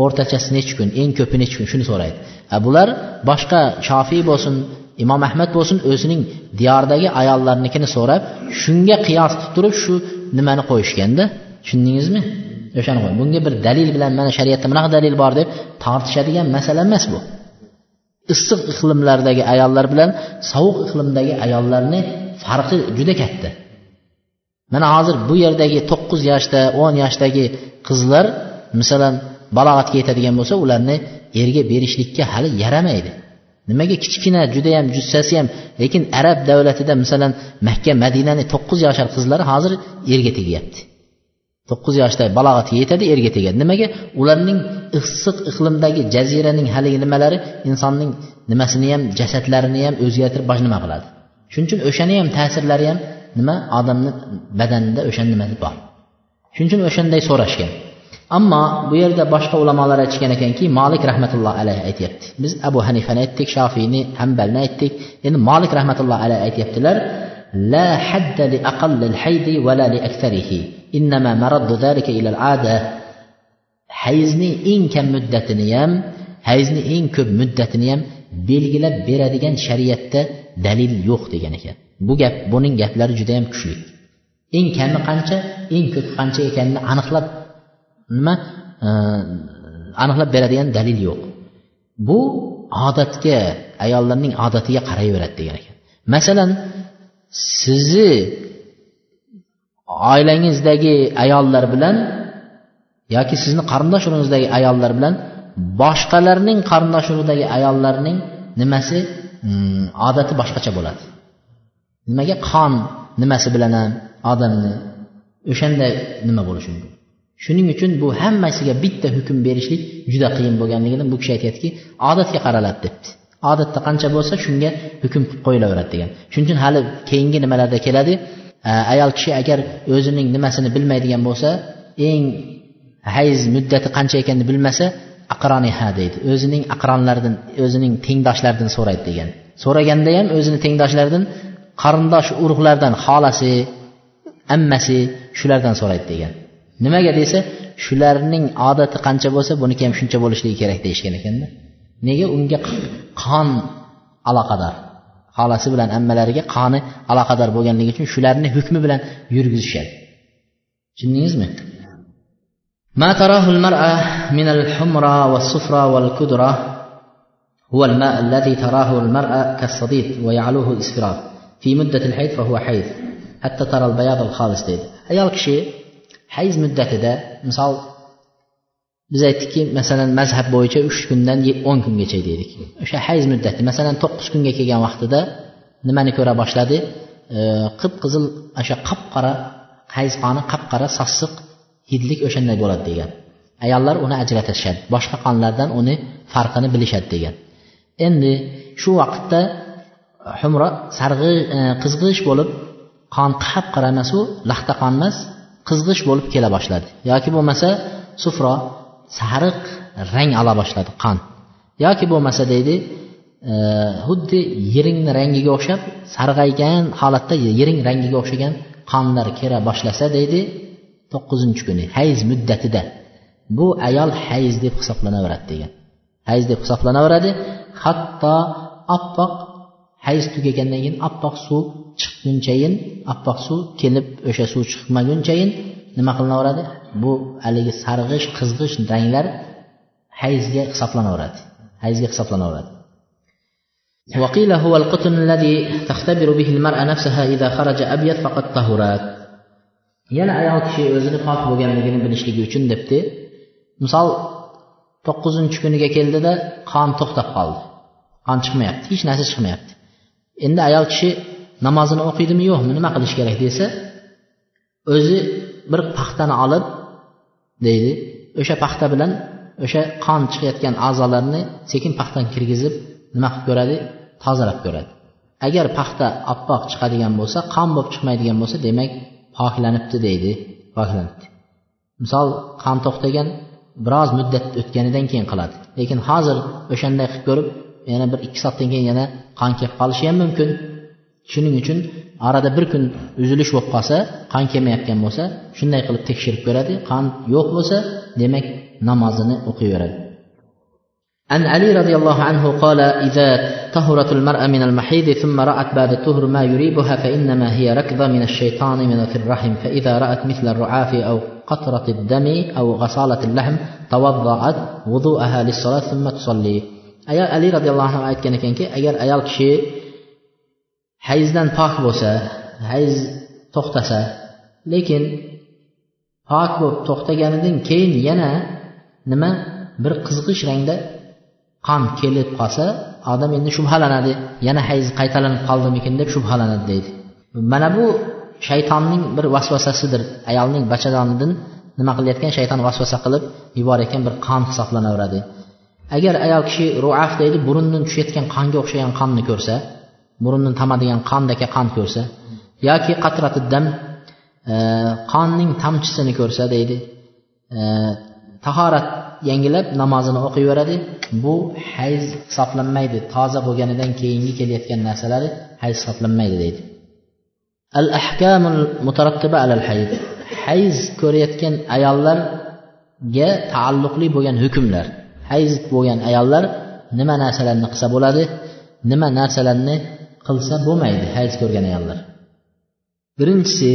O'rtachasi nechi kun eng ko'pi nechi kun? Shuni so'raydi. A bular boshqa shofiy bo'lsin imom ahmad bo'lsin o'zining diyoridagi ayollarnikini so'rab shunga qiyos qilib turib shu nimani qo'yishganda tushundingizmi? O'shani qo'y bunga bir dalil bilan mana shariatda bunaqa dalil bor deb tortishadigan masala emas bu. Issiq iqlimlardagi ayollar bilan sovuq iqlimdagi ayollarni farqi juda katta. Mana hozir bu yerdagi to'qqiz yoshda o'n yoshdagi qizlar masalan balog'atga yetadigan bo'lsa ularni erga berishlikka hali yaramaydi. Nimaga kichkina judayam jussasi ham lekin arab davlatida masalan makka madinani to'qqiz yashar qizlari hozir erga tegyapti. to'qqiz yoshda balog'atga yetadi erga tegadi. Nimaga? Ularning issiq iqlimdagi jaziraning haligi nimalari insonning nimasini ham jasadlarini ham o'zgartirib bosh nima qiladi? Shuning uchun o'shani ham ta'sirlari ham nima? Odamni badanida o'shani nimasi bor. Shuning uchun o'shanday so'rashgan. Ammo bu yerda boshqa ulamolar aytishgan ekanki molik rahmatulloh alayhi aytyapti. Biz abu hanifani aytdik shofiyni hambalni aytdik. Endi molik rahmatulloh alayhi aytyaptilar la hadda li aqallil haydi va la li aktarihi. innama maraddu zalika ilal ada hayzni eng kam muddatini ham hayzni eng ko'p muddatini ham belgilab beradigan shariatda dalil yo'q degan ekan. Bu gap buning gaplari juda judayam kuchli. Eng kami qancha eng ko'pi qancha ekanini aniqlab nima e, aniqlab beradigan dalil yo'q. Bu odatga ayollarning odatiga qarayveradi degan ekan. Masalan sizni oilangizdagi ayollar bilan yoki sizni qarindosh urug'ingizdagi ayollar bilan boshqalarning qarindosh urug'idagi ayollarning nimasi hmm, odati boshqacha bo'ladi. Nimaga? Qon nimasi bilan ham odamni o'shanday nima bo'lishi mumkin? Shuning uchun bu hammasiga bitta hukm berishlik juda qiyin bo'lganligidan bu kishi aytyaptiki odatga qaraladi debdi. Odatda qancha bo'lsa shunga hukm qilib qo'yilaveradi degan. Shuning uchun hali keyingi nimalarda keladi ayol kishi agar o'zining nimasini bilmaydigan bo'lsa eng hayz muddati qancha ekanini bilmasa aqroniha deydi. O'zining aqronlaridan o'zining tengdoshlaridan so'raydi degan. So'raganda ham o'zini tengdoshlaridan qarindosh urug'lardan xolasi ammasi shulardan so'raydi degan. Nimaga desa shularning odati qancha bo'lsa buniki ham shuncha bo'lishligi kerak deyishgan ekanda. Nega unga qon aloqador? xolasi bilan ammalariga qoni aloqador bo'lganligi uchun shularni hukmi bilan yurgizishadi tushundingizmi ما تراه المرأة من الحمرى والصفرى والكدرة هو الماء الذي تراه المرأة كالصديد ويعلوه الإسفرار في مدة الحيض فهو حيض حتى ترى البياض الخالص deydi ayol kishi hayz muddatida misol biz aytdikki masalan mazhab bo'yicha uch kundan o'n kungacha dedik o'sha hayz muddati masalan to'qqiz kunga kelgan vaqtida nimani ko'ra boshladi? Qip qizil o'sha qop qora hayz qoni qop qora sassiq hidlik o'shanday bo'ladi degan. Ayollar uni ajratishadi boshqa qonlardan uni farqini bilishadi degan. Endi shu vaqtda humro sarg'i e, qizg'ish bo'lib qon qap qora emas u laxta qon emas qizg'ish bo'lib kela boshladi. Yoki bo'lmasa sufro sariq rang ola boshladi qon. Yoki bo'lmasa deydi e, xuddi yeringni rangiga o'xshab sarg'aygan holatda yering rangiga o'xshagan qonlar kera boshlasa deydi to'qqizinchi kuni hayz muddatida. Bu ayol hayz deb hisoblanaveradi degan. Hayz deb hisoblanaveradi hatto oppoq hayz tugagandan keyin oppoq suv chiqqunchayin oppoq suv kelib o'sha suv chiqmagunchayin nima qilinaveradi bu haligi sarg'ish qizg'ish ranglar hayzga hisoblanaveradi hayzga hisoblanaveradi وقيل هو القطن الذي تختبر به المرأة نفسها إذا خرج أبيض فقد طهرت yana ayol kishi o'zini pok bo'lganligini bilishligi uchun debdi misol to'qqizinchi kuniga keldida qon to'xtab qoldi qon chiqmayapti hech narsa chiqmayapti endi ayol kishi namozini o'qiydimi yo'qmi nima qilish kerak desa o'zi bir paxtani olib deydi. O'sha paxta bilan o'sha qon chiqayotgan a'zolarni sekin paxtani kirgizib nima qilib ko'radi? Tozalab ko'radi. Agar paxta oppoq chiqadigan bo'lsa qon bo'lib chiqmaydigan bo'lsa demak poklanibdi deydi. Poklanibdi. Misol qon to'xtagan biroz muddat o'tganidan keyin qiladi. Lekin hozir o'shanday qilib ko'rib yana bir ikki soatdan keyin yana qon kelib qolishi ham mumkin. shuning uchun orada bir kun uzilish bo'lib qolsa qon kelmayotgan bo'lsa shunday qilib tekshirib ko'radi qon yo'q bo'lsa demak namozini o'qiyveradi عن علي رضي الله عنه قال إذا طهرت المرأة من المحيض ثم رأت بعد الطهر ما يريبها فإنما هي ركضة من الشيطان من في الرحم فإذا رأت مثل الرعاف أو قطرة الدم أو غسالة اللحم توضأت وضوءها للصلاة ثم تصلي ayol ali roziyallohu anhu aytgan ekanki agar ayol kishi hayzdan pok bo'lsa hayz to'xtasa lekin pok bo'lib to'xtaganidan keyin yana nima bir qizg'ish rangda qon kelib qolsa odam endi shubhalanadi yana hayz qaytalanib qoldimikin deb shubhalanadi deydi. Mana bu shaytonning bir vasvasasidir. Ayolning bachadonidan nima qilayotgan? Shayton vasvasa qilib yuborayotgan bir qon hisoblanaveradi. Agar ayol kishi ruaf deydi burundan tushayotgan qonga o'xshagan qonni ko'rsa burundan tamadigan qondaka qon ko'rsa yoki qatratidam e, qonning tomchisini ko'rsa deydi e, tahorat yangilab namozini o'qiyveradi. Bu hayz hisoblanmaydi toza bo'lganidan keyingi kelayotgan narsalari hayz hisoblanmaydi deydi. Al ahkamul mutarattiba alal hayz. Hayz ko'rayotgan ayollarga taalluqli bo'lgan hukmlar. Hayz bo'lgan ayollar nima narsalarni qilsa bo'ladi nima narsalarni qilsa bo'lmaydi hayz ko'rgan ayollar birinchisi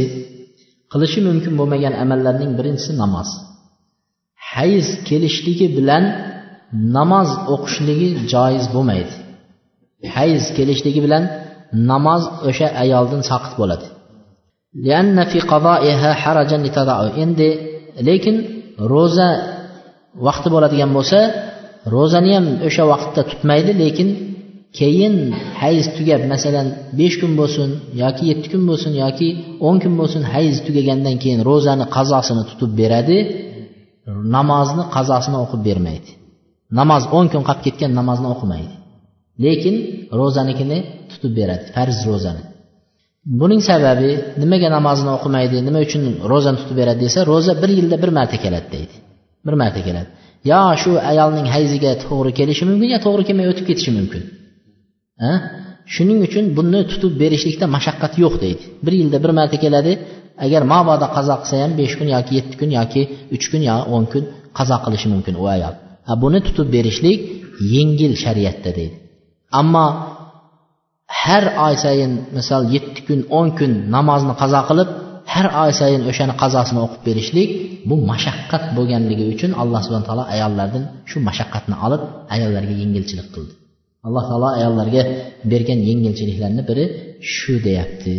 qilishi mumkin bo'lmagan amallarning birinchisi namoz. Hayz kelishligi bilan namoz o'qishligi joiz bo'lmaydi. Hayz kelishligi bilan namoz o'sha ayoldan soqit bo'ladi. Endi lekin ro'za vaqti bo'ladigan bo'lsa ro'zani ham o'sha vaqtda tutmaydi lekin keyin hayz tugab masalan besh kun bo'lsin yoki yetti kun bo'lsin yoki o'n kun bo'lsin hayz tugagandan keyin ro'zani qazosini tutib beradi namozni qazosini o'qib bermaydi. Namoz o'n kun qolib ketgan namozni o'qimaydi. Lekin ro'zanikini tutib beradi farz ro'zani. Buning sababi nimaga namozni o'qimaydi nima uchun ro'zani tutib beradi desa ro'za bir yilda bir marta keladi deydi. Bir marta keladi. Yo shu ayolning hayziga to'g'ri kelishi mumkin yo to'g'ri kelmay o'tib ketishi mumkin. Shuning uchun buni tutib berishlikda mashaqqat yo'q deydi. Bir yilda bir marta keladi agar mabodo qazo qilsa ham besh kun yoki yetti kun yoki uch kun yo o'n kun qazo qilishi mumkin u ayol. Buni tutib berishlik yengil shariatda deydi. Ammo har oy sayin misol yetti kun o'n kun namozni qazo qilib har oy sayin o'shani qazosini o'qib berishlik bu mashaqqat bo'lganligi uchun alloh subhana taolo ayollardan shu mashaqqatni olib ayollarga yengilchilik qildi. alloh taolo ayollarga bergan yengilchiliklarni biri shu deyapti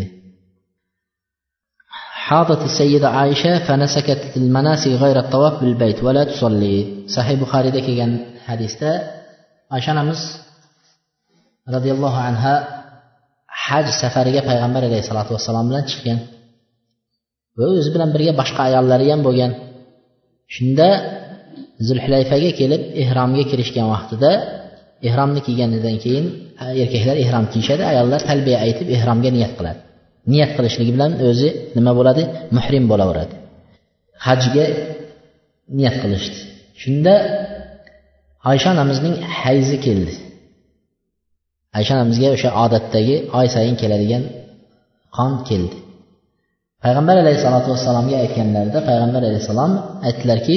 حاضت السيدة عائشة فنسكت المناسك غير الطواف بالبيت ولا تصلي صحيح بخاري kelgan hadisda oysha onamiz roziyallohu anha haj safariga payg'ambar alayhissalotu vassalom bilan chiqqan va o'zi bilan birga boshqa ayollari ham bo'lgan shunda zulhulayfaga kelib ehromga kirishgan vaqtida ehromni kiyganidan keyin erkaklar ehrom kiyishadi ayollar talbiya aytib ehromga niyat qiladi. Niyat qilishligi bilan o'zi nima bo'ladi? Muhrim bo'laveradi. Hajga niyat qilishdi. Shunda oysha onamizning hayzi keldi. Oysha onamizga o'sha odatdagi oy sayin keladigan qon keldi. Payg'ambar alayhissalotu vassalomga aytganlarida payg'ambar alayhissalom aytdilarki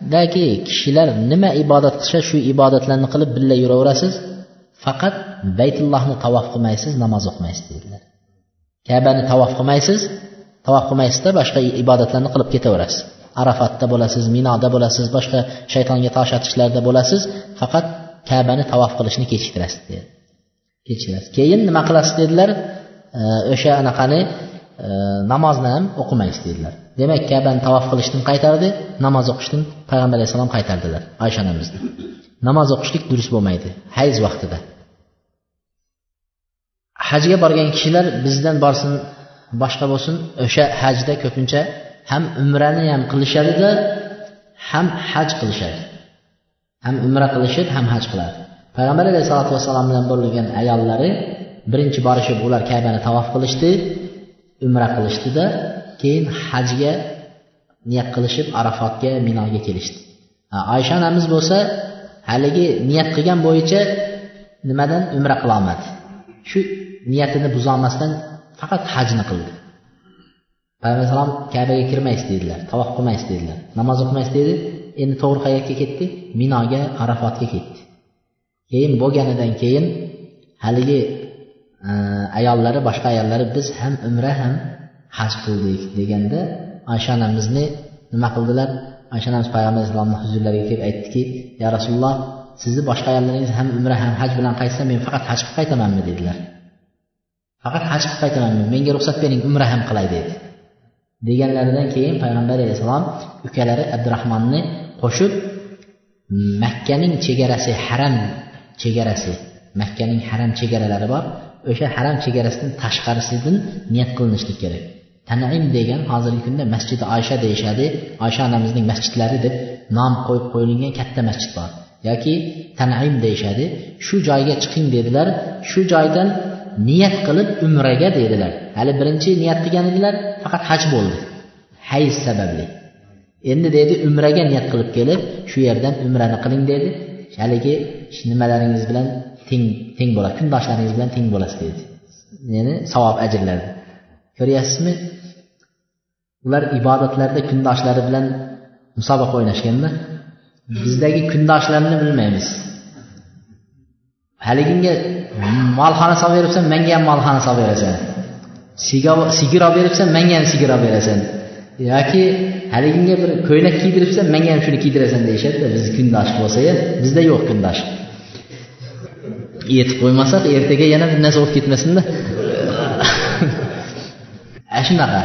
hajdagi kishilar nima ibodat qilsa shu ibodatlarni qilib birga yuraverasiz faqat baytullohni tavof qilmaysiz namoz o'qimaysiz dedilar kabani tavof qilmaysiz tavof qilmaysizda boshqa ibodatlarni qilib ketaverasiz. Arafatda bo'lasiz minoda bo'lasiz boshqa shaytonga tosh otishlarda bo'lasiz faqat kabani tavof qilishni kechiktirasiz dedi kechiktirasiz. Keyin nima qilasiz dedilar? O'sha anaqani e, namozni ham o'qimaysiz dedilar. Demak kabani tavof qilishdan qaytardi namoz o'qishdan payg'ambar alayhissalom qaytardilar oysha onamizni namoz o'qishlik durust bo'lmaydi hayz vaqtida. Hajga borgan kishilar bizdan borsin boshqa bo'lsin o'sha hajda ko'pincha ham umrani ham qilishadida ham haj qilishadi. Ham umra qilishib ham haj qiladi. Payg'ambar alayhisalotu vassalom bilan bo'lgan ayollari birinchi borishib ular kabani tavof qilishdi umra qilishdida keyin hajga niyat qilishib arafotga minoga kelishdi. Oysha onamiz bo'lsa haligi niyat qilgan bo'yicha nimadan umra qilolmadi shu niyatini buzolmasdan faqat hajni qildi. Payg'ambar alayhisalom kabaga kirmaysiz dedilar tavof qilmaysiz dedilar namoz o'qimaysiz dedi. Endi to'g'ri qayerga ketdi? Minoga arafotga ketdi. Keyin bo'lganidan keyin haligi e, ayollari boshqa ayollari biz ham umra ham haj qildik deganda oysha onamizni nima qildilar? Oysha onamiz payg'ambar alayhissalomni huzurlariga kelib aytdiki ya rasululloh sizni boshqa ayollaringiz ham umra ham haj bilan qaytsa men faqat haj qilib qaytamanmi? dedilar. Faqat haj qilib qaytamanmi? Menga ruxsat bering umra ham qilay dedi. Deganlaridan keyin payg'ambar alayhissalom ukalari abdurahmonni qo'shib makkaning chegarasi haram chegarasi makkaning haram chegaralari bor o'sha haram chegarasidan tashqarisidan niyat qilinishlik kerak. Tanaim degan hozirgi kunda masjidi oysha deyishadi. Oysha onamizning masjidlari deb nom qo'yib qo'yilgan katta masjid bor. Yoki tanaim deyishadi. Shu joyga chiqing dedilar. Shu joydan niyat qilib umraga dedilar. Hali birinchi niyat qilgan edilar faqat haj bo'ldi. Hayz sababli. Endi dedi umraga niyat qilib kelib shu yerdan umrani qiling dedi. Haligi nimalaringiz bilan teng teng bo'ladi kundoshlaringiz bilan teng bo'lasiz dedi. Ya'ni savob ajrlardi. Ko'ryapsizmi ular ibodatlarda kundoshlari bilan musobaqa o'ynashganda bizdagi kundoshlarni bilmaymiz. Haliginga molxona solib beribsan menga ham molxona solib berasan. Sigir olib beribsan menga ham sigir olib berasan. Yoki haliginga bir ko'ylak kiydiribsan menga ham shuni kiydirasan deyishadida bizni kundosh bo'lsaya bizda yo'q kundosh. Yetib qo'ymasak ertaga yana bir narsa bo'lib ketmasinda. Shunaqa.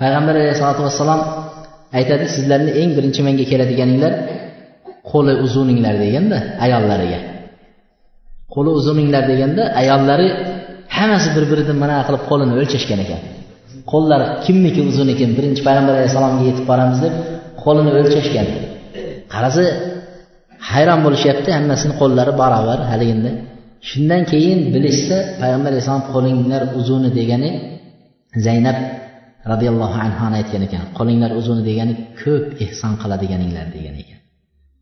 Payg'ambar alayhisalotu vassalom aytadi sizlarni eng birinchi menga keladiganinglar qo'li uzuninglar deganda ayollariga. Qo'li uzuninglar deganda ayollari hammasi bir biridan mana qilib qo'lini o'lchashgan ekan. Qo'llari kimniki uzun ekan birinchi payg'ambar alayhissalomga yetib boramiz deb qo'lini o'lchashgan. Qarasa hayron bo'lishyapti hammasini qo'llari barobar haligini shundan keyin bilishsa payg'ambar alayhissalom qo'linglar uzuni degani zaynab roziyallohu anhoni aytgan ekan qo'linglar uzun degani ko'p ehson qiladiganinglar degan ekan.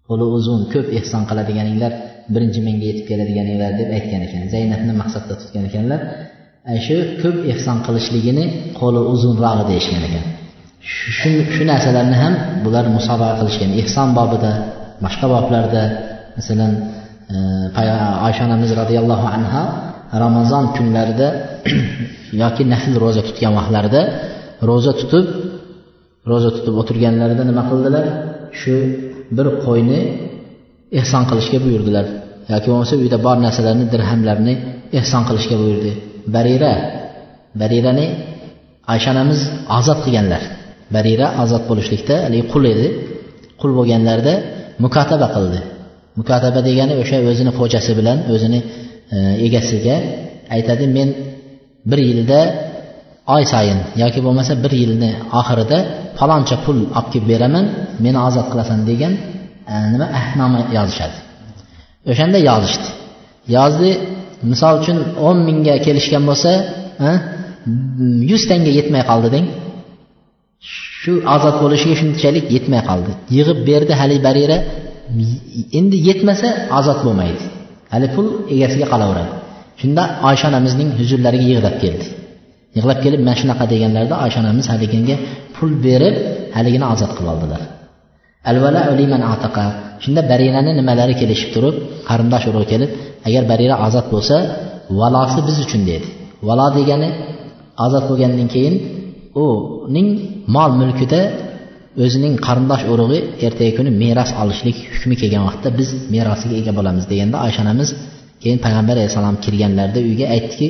Qo'li uzun ko'p ehson qiladiganinglar birinchi menga yetib keladiganinglar deb aytgan ekan. Zaynabni maqsadda tutgan ekanlar shu ko'p ehson qilishligini qo'li uzunrog'i deyishgan ekan. Shu shu narsalarni ham bular musobaqa qilishgan. Ehson bobida boshqa boblarda masalan e, oysha onamiz roziyallohu anhu ramazon kunlarida [CLEARS THROAT] yoki nafl ro'za tutgan vaqtlarida ro'za tutib ro'za tutib o'tirganlarida nima qildilar? Shu bir qo'yni ehson qilishga buyurdilar. Yoki bo'lmasa uyda bor narsalarni dirhamlarni ehson qilishga buyurdi. Barira barirani oysha onamiz ozod qilganlar. Barira ozod bo'lishlikda haligi qul edi. Qul bo'lganlarida mukotaba qildi. Mukotaba degani o'sha o'zini xo'jasi bilan o'zini E, egasiga aytadi men bir yilda oy sayin yoki bo'lmasa bir yilni oxirida faloncha pul olib kelib beraman meni ozod qilasan degan e, nima ahdnoma yozishadi. O'shanda yozishdi. Yozdi misol uchun o'n mingga kelishgan bo'lsa e, yuz tanga yetmay qoldi deng. Shu ozod bo'lishiga shunchalik yetmay qoldi. Yig'ib berdi hali barira endi yetmasa ozod bo'lmaydi. Hali pul egasiga qolaveradi. Shunda oysha onamizning huzurlariga yig'lab keldi. Yig'lab kelib mana shunaqa deganlarida oysha onamiz haligiga pul berib haligini ozod qilib oldilar. Shunda barirani nimalari kelishib turib qarindosh urug' kelib agar barira ozod bo'lsa valosi biz uchun dedi. Valo degani ozod bo'lgandan keyin uning mol mulkida o'zining qarindosh urug'i ertagi kuni meros olishlik hukmi kelgan vaqtda biz merosiga ega bo'lamiz deganda oysha onamiz keyin payg'ambar alayhissalom kirganlarida uyga aytdiki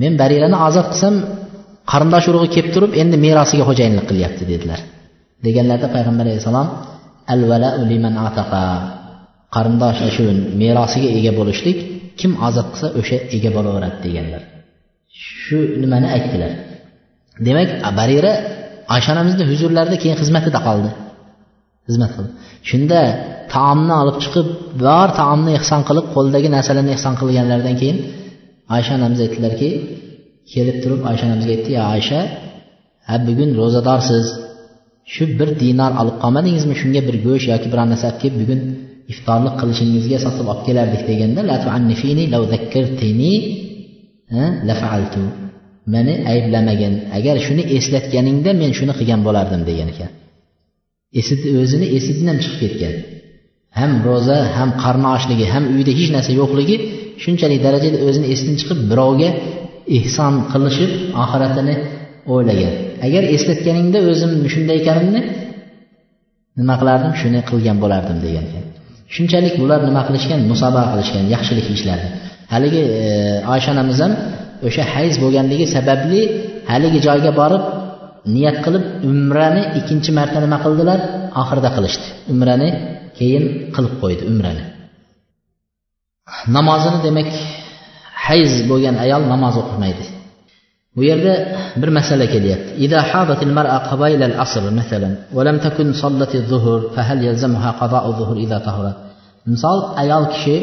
men barirani ozod qilsam qarindosh urug'i kelib turib endi merosiga xo'jayinlik qilyapti dedilar. Deganlarida payg'ambar alayhissalom al liman ataqa qarindosh shu merosiga ega bo'lishlik kim ozod qilsa o'sha ega bo'laveradi deganlar. Shu nimani aytdilar? Demak barira oysha onamizni huzurlarida keyin xizmatida qoldi. Xizmat qildi. Shunda taomni olib chiqib bor taomni ehson qilib qo'lidagi narsalarni ehson qilganlaridan keyin oysha onamiz aytdilarki kelib turib oysha onamizga aytdi ya oysha ha bugun ro'zadorsiz. Shu bir dinor olib qolmadingizmi? Shunga bir go'sht yoki biron narsa olib kelib bugun iftorlik qilishingizga sotib olib kelardik deganda meni ayblamagan agar shuni eslatganingda men shuni qilgan bo'lardim degan ekan. O'zini esidan ham chiqib ketgan. Ham ro'za ham qarni ochligi ham uyda hech narsa yo'qligi shunchalik darajada o'zini esidan chiqib birovga ehson qilishib oxiratini o'ylagan. Agar eslatganingda o'zim shunday ekanimni nima qilardim? Shuni qilgan bo'lardim degan ekan. Shunchalik bular nima qilishgan? Musobaqa qilishgan yaxshilik ishlarni haligi e, oysha onamiz ham o'sha hayz bo'lganligi sababli haligi joyga borib niyat qilib umrani ikkinchi marta nima qildilar? Oxirida qilishdi. Umrani keyin qilib qo'ydi umrani. Namozini demak hayz bo'lgan ayol namoz o'qimaydi. Bu yerda bir masala kelyapti. Mar'a al-asr va lam takun zuhur fa hal yalzamuha zuhur misol ayol kishi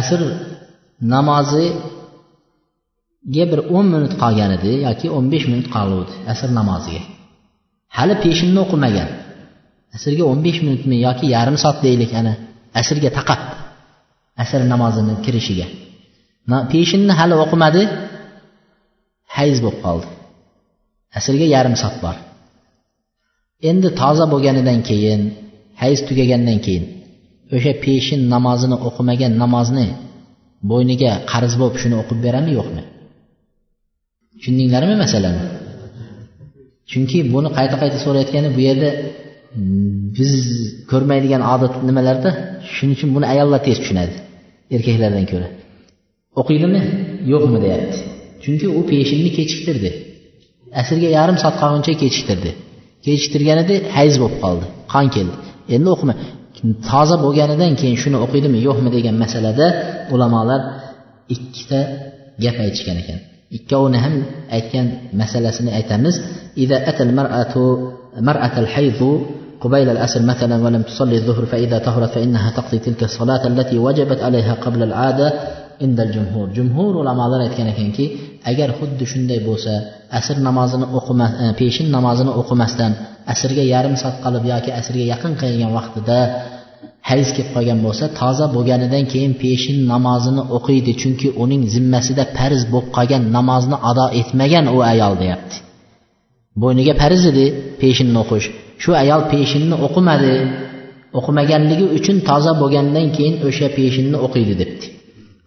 asr namozi ga bir o'n minut qolgan edi yoki o'n besh minut qoluvdi asr namoziga. Hali peshinni o'qimagan. Asrga o'n besh minutmi yoki yarim soat deylik ana asrga taqab asr namozini kirishiga. Peshinni hali o'qimadi hayz bo'lib qoldi. Asrga yarim soat bor. Endi toza bo'lganidan keyin hayz tugagandan keyin o'sha peshin namozini o'qimagan namozni bo'yniga qarz bo'lib shuni o'qib beradimi yo'qmi? Tushundinglarmi masalani chunki buni qayta qayta so'rayotgani bu yerda biz ko'rmaydigan odat nimalarda? Shuning uchun buni ayollar tez tushunadi erkaklardan ko'ra. O'qiydimi yo'qmi deyapti. Chunki u peshinni kechiktirdi. Asrga yarim soat qolguncha kechiktirdi. Kechiktirganida hayz bo'lib qoldi. Qon keldi. Endi o'qima. Toza bo'lganidan keyin shuni o'qiydimi yo'qmi degan masalada ulamolar ikkita gap aytishgan ekan. Ikkovini ham aytgan masalasini aytamiz قبيل الأسر مثلا ولم تصلي الظهر فإذا طهرت فإنها تقضي تلك الصلاة التي وجبت عليها قبل العادة عند الجمهور جمهور ulamolar aytgan ekanki agar xuddi shunday bo'lsa asr namozini o'qima e, peshin namozini o'qimasdan asrga yarim soat qolib yoki asrga yaqin qilgan vaqtida hayz kelib qolgan bo'lsa toza bo'lganidan keyin peshin namozini o'qiydi chunki uning zimmasida farz bo'lib qolgan namozni ado etmagan u ayol deyapti bo'yniga farz edi peshinni o'qish shu ayol peshinni o'qimadi o'qimaganligi uchun toza bo'lgandan keyin o'sha peshinni o'qiydi debdi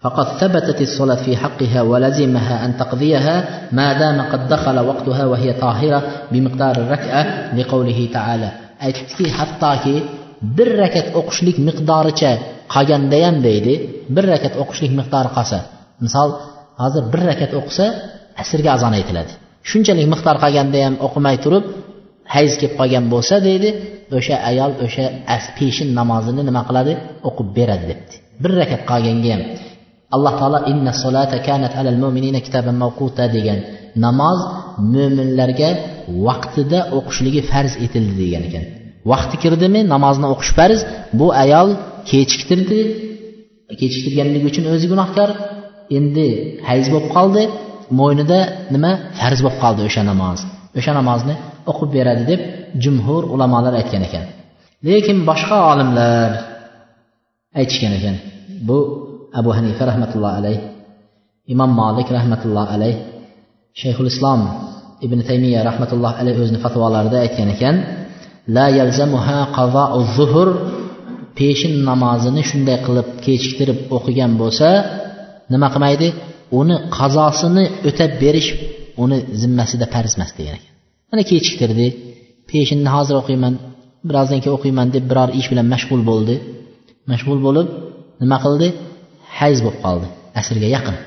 فقد ثبتت الصلاة في حقها ولزمها أن تقضيها ما دام قد دخل وقتها وهي طاهرة بمقدار الركعة لقوله تعالى aytdiki hattoki bir rakat o'qishlik miqdoricha qolganda ham deydi bir rakat o'qishlik miqdori qolsa misol hozir bir rakat o'qisa asrga azon aytiladi. Shunchalik miqdor qolganda ham o'qimay turib hayz kelib qolgan bo'lsa deydi o'sha ayol o'sha peshin namozini nima qiladi? O'qib beradi debdi. Bir rakat qolganga ham alloh taolo inna solata kanat alal mu'minina kitaban mawquta degan namoz mo'minlarga vaqtida o'qishligi farz etildi degan ekan. Vaqti kirdimi namozni o'qish farz bu ayol kechiktirdi. Kechiktirganligi uchun o'zi gunohkor. Endi hayz bo'lib qoldi. Mo'ynida nima? Farz bo'lib qoldi o'sha namoz. O'sha namozni o'qib beradi deb jumhur ulamolar aytgan ekan. Lekin boshqa olimlar aytishgan ekan. Bu abu hanifa rahmatullohi alayh imom molik rahmatullohi alayh shayxul islom ibn taymiya rahmatullohi alayh o'zini fatvolarida aytgan ekan. La yalzamuha qazou zuhur peshin namozini shunday qilib kechiktirib o'qigan bo'lsa nima qilmaydi? Uni qazosini o'tab berish uni zimmasida farz emas degan ekan. Mana kechiktirdi peshinni hozir o'qiyman birozdan keyin o'qiyman deb biror ish bilan mashg'ul bo'ldi. Mashg'ul bo'lib nima qildi? Hayz bo'lib qoldi asrga yaqin.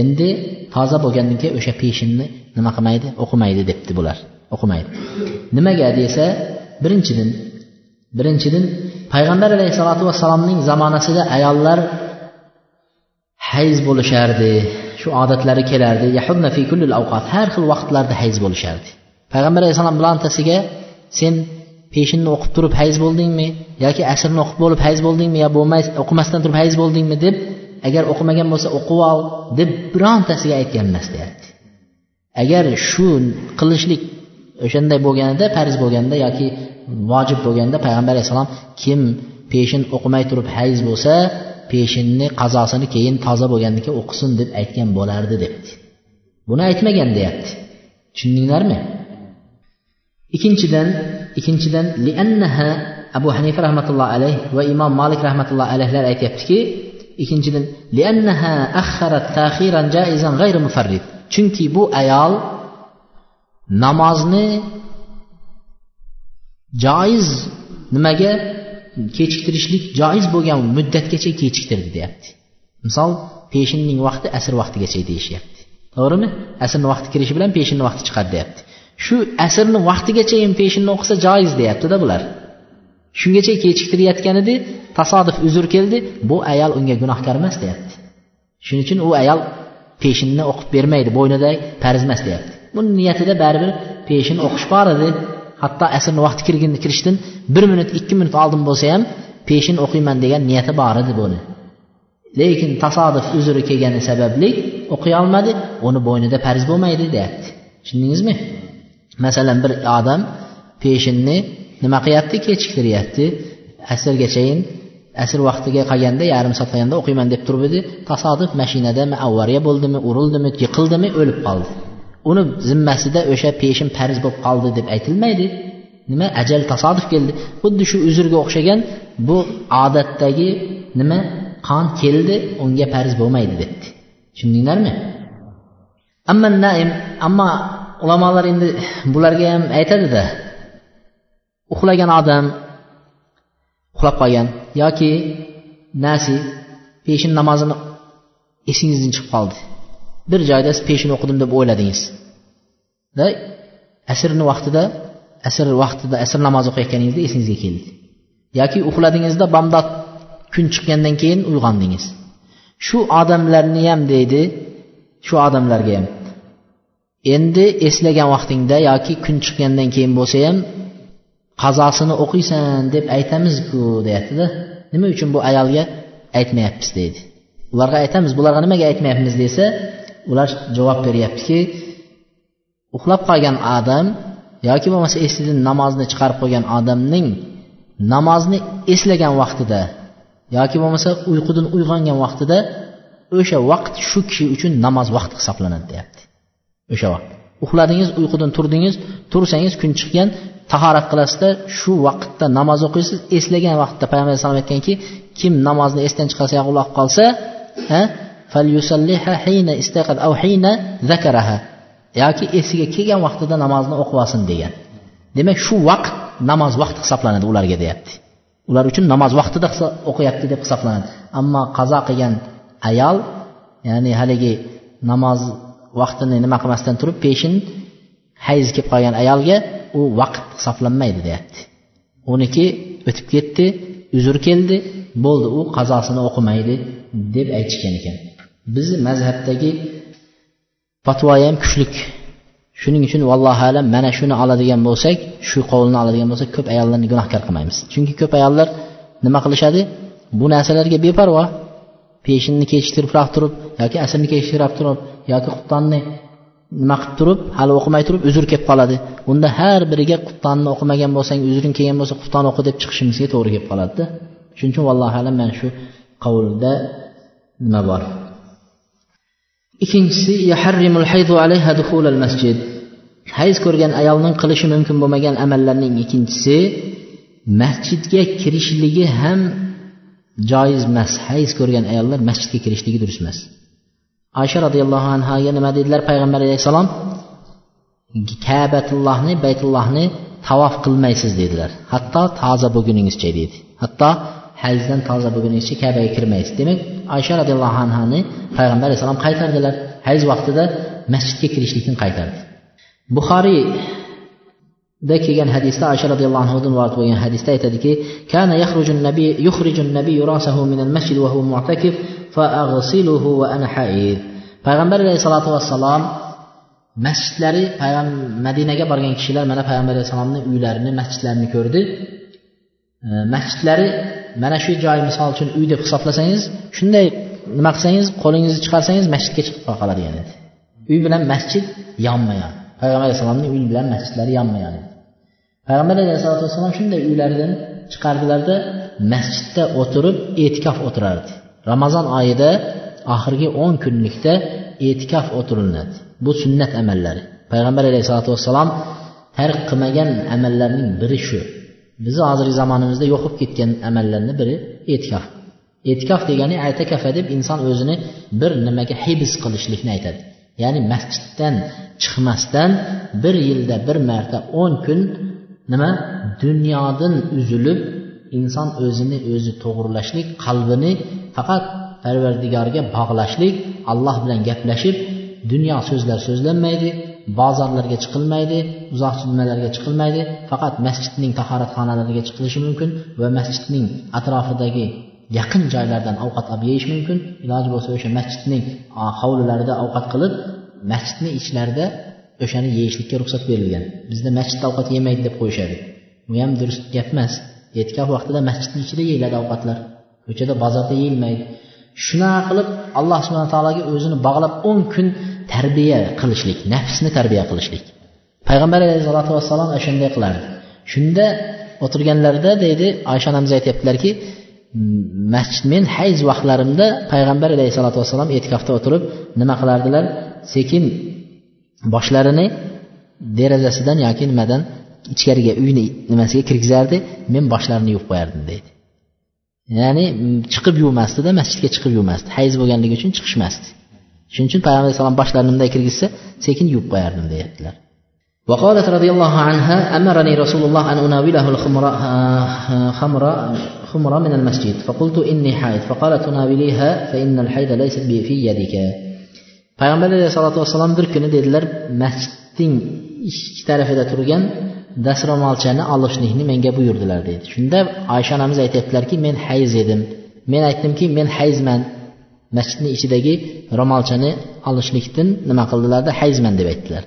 Endi toza bo'lgandan keyin o'sha peshinni nima qilmaydi? O'qimaydi debdi bular. O'qimaydi. Nimaga desa birinchidan birinchidan payg'ambar alayhissalotu vassalomning zamonasida ayollar hayz bo'lishardi shu odatlari kelardi. Har xil vaqtlarda hayz bo'lishardi. Payg'ambar alayhissalom birontasiga sen peshinni o'qib turib hayz bo'ldingmi yoki asrni o'qib bo'lib hayz bo'ldingmi yo bo'lmay o'qimasdan turib hayz bo'ldingmi? deb agar o'qimagan bo'lsa o'qib ol deb birontasiga aytgan emas deyapti. Agar shu qilishlik o'shanday bo'lganida farz bo'lganda yoki vojib bo'lganda payg'ambar alayhissalom kim peshin o'qimay turib hayz bo'lsa peshinni qazosini keyin toza bo'lgandan keyin o'qisin deb aytgan bo'lardi debdi. Buni aytmagan deyapti. Tushundinglarmi? Ikkinchidan ikkinchidan liannaha abu hanifa rahmatullohi alayh va imom molik rahmatullohi alayhlar aytyaptiki ikkinchidan liannaha akharat taxiran jaizan g'ayri mufarrid. Chunki bu ayol namozni joiz nimaga? Kechiktirishlik joiz bo'lgan muddatgacha kechiktirdi deyapti. Misol peshinning vaqti asr vaqtigacha deyishyapti. To'g'rimi? Asrni vaqti kirishi bilan peshinni vaqti chiqadi deyapti. Shu asrni vaqtigacha ham peshinni o'qisa joiz deyaptida bular. Shungacha kechiktirayotgan edi tasodif uzr keldi bu ayol unga gunohkor emas deyapti. Shuning uchun u ayol peshinni o'qib bermaydi bo'ynida farz emas deyapti. Buni niyatida baribir peshin o'qish bor edi. Hatto asrni vaqti kirgin kirishdan bir minut ikki minut oldin bo'lsa ham peshin o'qiyman degan niyati bor edi buni. Lekin tasodif uzri kelgani sababli o'qiy olmadi uni bo'ynida farz bo'lmaydi deyapti. Tushundingizmi? Masalan bir odam peshinni nima qilyapti? Kechiktiryapti asrgachayin asr vaqtiga qolganda yarim soat qolganda o'qiyman deb turib edi. Tasodif mashinadami avariya bo'ldimi urildimi yiqildimi o'lib qoldi. Uni zimmasida o'sha peshin farz bo'lib qoldi deb aytilmaydi. Nima? Ajal tasodif keldi. Xuddi shu uzrga o'xshagan bu odatdagi nima? Qon keldi unga farz bo'lmaydi debdi. Tushundinglarmi? Ammo naim ammo ulamolar endi bularga ham aytadida uxlagan odam uxlab qolgan yoki nasi peshin namozini esingizdan chiqib qoldi. Bir joyda siz peshin o'qidim deb o'yladingiz. Asrni vaqtida asr vaqtida asr namozi o'qiyotganingizda esingizga keldi. Yoki uxladingizda bamdod kun chiqqandan keyin uyg'ondingiz. Shu odamlarni ham deydi shu odamlarga ham. Endi eslagan vaqtingda yoki kun chiqqandan keyin bo'lsa ham qazosini o'qiysan deb aytamizku deyaptida nima uchun bu ayolga aytmayapmiz deydi. Ularga aytamiz bularga nimaga aytmayapmiz desa ular javob beryaptiki uxlab qolgan odam yoki bo'lmasa esidan namozni chiqarib qo'ygan odamning namozni eslagan vaqtida yoki bo'lmasa uyqudan uyg'ongan vaqtida o'sha vaqt shu kishi uchun namoz vaqti hisoblanadi deyapti. O'sha vaqt. Uxladingiz uyqudan turdingiz tursangiz kun chiqqan tahorat qilasizda shu vaqtda namoz o'qiysiz eslagan vaqtda payg'ambar alayhisalom aytganki kim namozni esdan chiqarsa uxlab qolsa yoki esiga kelgan vaqtida namozni o'qib olsin degan. Demak shu vaqt namoz vaqti hisoblanadi ularga deyapti. Ular uchun namoz vaqtida o'qiyapti deb hisoblanadi. Ammo qazo qilgan ayol ya'ni haligi namoz vaqtini nima qilmasdan turib peshin hayz kelib qolgan ayolga u vaqt hisoblanmaydi deyapti. Uniki o'tib ketdi uzr keldi bo'ldi u qazosini o'qimaydi deb aytishgan ekan. Bizni mazhabdagi fatvo ham kuchlik. Shuning uchun vallohu alam mana shuni oladigan bo'lsak shu qovulni oladigan bo'lsak ko'p ayollarni gunohkor qilmaymiz. Chunki ko'p ayollar nima qilishadi? Bu narsalarga beparvo. Peshinni kechiktiribroq turib yoki asrni kechiktirib turib yoki qubtonni nima qilib turib hali o'qimay turib uzr kelib qoladi. Unda har biriga qubtonni o'qimagan bo'lsang uzring kelgan bo'lsa qubton o'qi deb chiqishimizga to'g'ri kelib qoladida. Shuning uchun vallohu alam mana shu qovulda nima bor? Ikkinchisi hayz ko'rgan ayolning qilishi mumkin bo'lmagan amallarning ikkinchisi masjidga kirishligi ham joiz emas. Hayz ko'rgan ayollar masjidga kirishligi durust emas. Oysha roziyallohu anhuga nima dedilar payg'ambar alayhissalom kabatullohni baytullohni tavof qilmaysiz dedilar. Hatto toza bo'lguningizcha dedi hatto hayzdan toza bo'lguningizcha kabaga kirmaysiz. Demak oysha roziyallohu anhuni payg'ambar alayhissalom qaytardilar. Hayz vaqtida masjidga kirishlikdan qaytardi. Buxoriyda kelgan hadisda oysha roziyallohu anhudan rivoyat bo'lgan hadisda aytadiki kana yakhruju nabiy yukhrijun nabiy rasahu minal masjid wa huwa mu'takif fa aghsiluhu wa ana haid. Payg'ambar alayhisalotu vassalom masjidlari madinaga borgan kishilar mana payg'ambar alayhissalomni uylarini masjidlarini ko'rdi. Masjidlari mana shu joy misol uchun uy deb hisoblasangiz shunday nima qilsangiz qo'lingizni chiqarsangiz masjidga chiqib qoladigan edi uy bilan masjid yonma yon payg'ambar alayhissalomni uyi bilan masjidlari yonma yon payg'ambar alayhisalotu vassalom shunday uylaridan chiqardilarda masjidda o'tirib e'tikof o'tirardi. Ramazon oyida oxirgi o'n kunlikda e'tikof o'tiriladi. Bu sunnat amallari. Payg'ambar alayhisalotu vassalom tark qilmagan amallarning biri shu. Bizni hozirgi zamonimizda yo'q bo'lib ketgan amallarni biri e'tikof. E'tikof degani aytakafa deb inson o'zini bir nimaga hibs qilishlikni aytadi. Ya'ni masjiddan chiqmasdan bir yilda bir marta o'n kun nima? Dunyodan uzilib inson o'zini o'zi to'g'irlashlik qalbini faqat parvardigorga bog'lashlik alloh bilan gaplashib dunyo so'zlar so'zlanmaydi bozorlarga chiqilmaydi uzoq nimalarga chiqilmaydi. Faqat masjidning tahoratxonalariga chiqilishi mumkin va masjidning atrofidagi yaqin joylardan ovqat olib yeyish mumkin. Iloji bo'lsa o'sha masjidning hovlilarida ovqat qilib masjidni ichlarida o'shani yeyishlikka ruxsat berilgan. Bizda masjidda ovqat yemaydi deb qo'yishadi. Bu ham durust gap emas. E'tikof vaqtida masjidni ichida yeyiladi ovqatlar. Ko'chada bozorda yeyilmaydi. Shunaqa qilib alloh subhana taologa o'zini bog'lab o'n kun tarbiya qilishlik nafsni tarbiya qilishlik. Payg'ambar alayhisalotu vassalom o'shanday qilardi shunda o'tirganlarida deydi oysha onamiz aytyaptilarki masjid men hayz vaqtlarimda payg'ambar alayhissalotu vassalom e'tikofda o'tirib nima qilardilar? Sekin boshlarini derazasidan yoki nimadan ichkariga uyni nimasiga kirgizardi men boshlarini yuvib qo'yardim deydi. Ya'ni chiqib yuvmasdida masjidga chiqib yuvmasdi. Hayz bo'lganligi uchun chiqishmasdi. shuning uchun payg'ambar alayhissalom boshlarini bunday kirgizsa sekin yuvib qo'yardim deyaptilar وقالت رضي الله عنها أمرني رسول الله أن أناوله الخمر خمر خمر من المسجد فقلت إني حائض فقال تناوليها فإن الحيض ليس في يدك payg'ambar alayhisalotu vassalom bir kuni dedilar masjidning ikki tarafida turgan dastro'molchani olishlikni menga buyurdilar deydi shunda oysha onamiz aytyaptilarki men hayz edim men aytdimki men hayzman Masjidni ichidagi ro'molchani olishlikdan nima qildilarda hayzman deb aytdilar.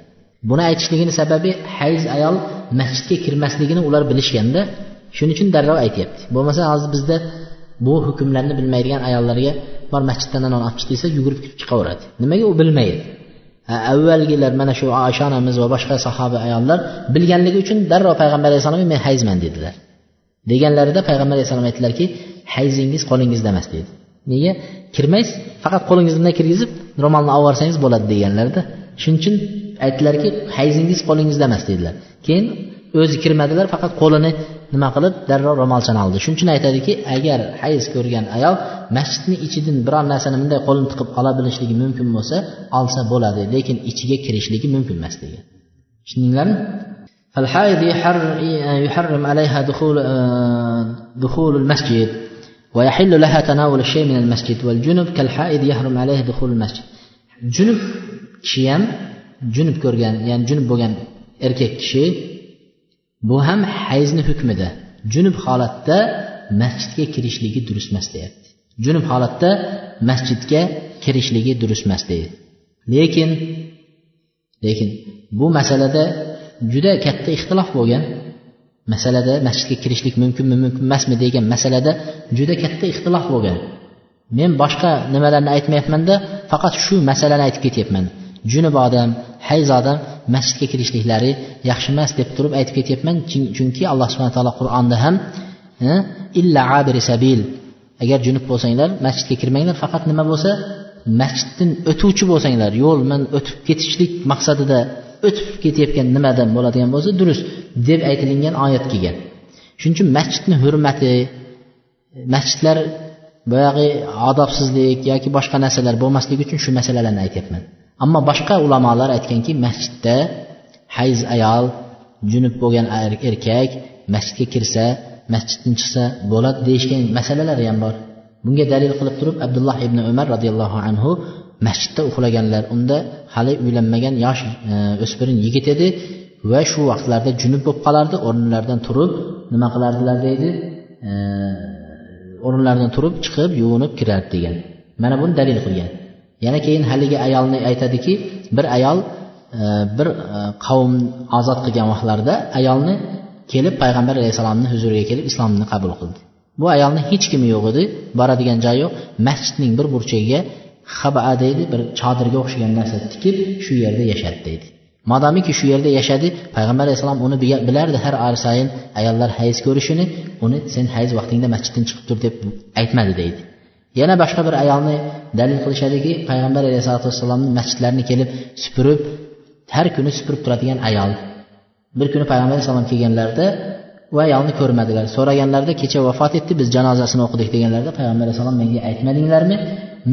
Buni aytishligini sababi hayz ayol masjidga kirmasligini ular bilishganda shuning uchun darrov aytyapti. Bo'lmasa hozir bizda bu hukmlarni bilmaydigan ayollarga bor masjiddan non olib chiq desa yugurib kirib chiqaveradi. Nimaga u bilmaydi? Avvalgilar mana shu oysha onamiz va boshqa sahoba ayollar bilganligi uchun darrov payg'ambar alayhissalomga men hayzman dedilar. Deganlarida payg'ambar alayhissalom aytdilarki hayzingiz qo'lingizda emas dedi. nega kirmaysiz faqat qo'lingizni bunday kirgizib ro'molni olib yuborsangiz bo'ladi deganlarda shuning uchun aytdilarki hayzingiz qo'lingizda emas dedilar keyin o'zi kirmadilar faqat qo'lini nima qilib darrov ro'molchani oldi shuning uchun aytadiki agar hayz ko'rgan ayol masjidni ichidan biror narsani bunday qo'lini tiqib ola bilishligi mumkin bo'lsa olsa bo'ladi lekin ichiga kirishligi mumkin emas degan tushundinglarmi فالحائض يحرم عليها دخول دخول المسجد ويحل لها تناول الشيء من المسجد والجنب كالحائض يحرم عليه دخول المسجد junub kishi ham junub ko'rgan ya'ni junub bo'lgan erkak kishi bu ham hayzni hukmida junub holatda masjidga kirishligi durust emas deyapti junub holatda masjidga kirishligi durust emas deydi lekin lekin bu masalada juda katta ixtilof bo'lgan masalada masjidga kirishlik mumkinmi mumkin emasmi degan masalada juda katta ixtilof bo'lgan. Men boshqa nimalarni aytmayapmanda faqat shu masalani aytib ketyapman. Junub odam hayz odam masjidga kirishliklari yaxshi emas deb turib aytib ketyapman chunki alloh subhana taolo qur'onda ham e, illa abiri sabil. Agar junub bo'lsanglar masjidga kirmanglar faqat nima bo'lsa masjiddan o'tuvchi bo'lsanglar yo'ldan o'tib ketishlik maqsadida o'tib ketayotgan nimadan bo'ladigan bo'lsa durust deb aytilingan oyat kelgan shuning uchun masjidni hurmati masjidlar boyagi odobsizlik yoki boshqa narsalar bo'lmasligi uchun shu masalalarni aytyapman. Ammo boshqa ulamolar aytganki masjidda hayz ayol junub bo'lgan er-, erkak masjidga kirsa masjiddan chiqsa bo'ladi deyishgan masalalar ham bor. Bunga dalil qilib turib abdulloh ibn umar roziyallohu anhu masjidda uxlaganlar unda hali uylanmagan yosh e, o'spirin yigit edi va shu vaqtlarda junub bo'lib qolardi o'rnlaridan turib nima qilardilar deydi e, o'rinlaridan turib chiqib yuvinib kirardi degan. Mana buni dalil qilgan. Yana keyin haligi ayolni aytadiki bir ayol e, bir qavm ozod qilgan vaqtlarida ayolni kelib payg'ambar alayhissalomni huzuriga kelib islomni qabul qildi. Bu ayolni hech kimi yo'q edi boradigan joyi yo'q. Masjidning bir burchagiga haba deydi bir chodirga o'xshagan narsa tikib shu yerda yashadi deydi. Modomiki shu yerda yashadi payg'ambar alayhissalom uni bilardi har oy sayin ayollar hayz ko'rishini uni sen hayz vaqtingda masjiddan chiqib tur deb aytmadi deydi. Yana boshqa bir ayolni dalil qilishadiki payg'ambar alayhisalotu vassalomni masjidlarini kelib supurib har kuni supurib turadigan ayol. Bir kuni payg'ambar alayhissalom kelganlarida u ayolni ko'rmadilar. So'raganlarida kecha vafot etdi biz janozasini o'qidik deganlarida payg'ambar alayhissalom menga aytmadinglarmi?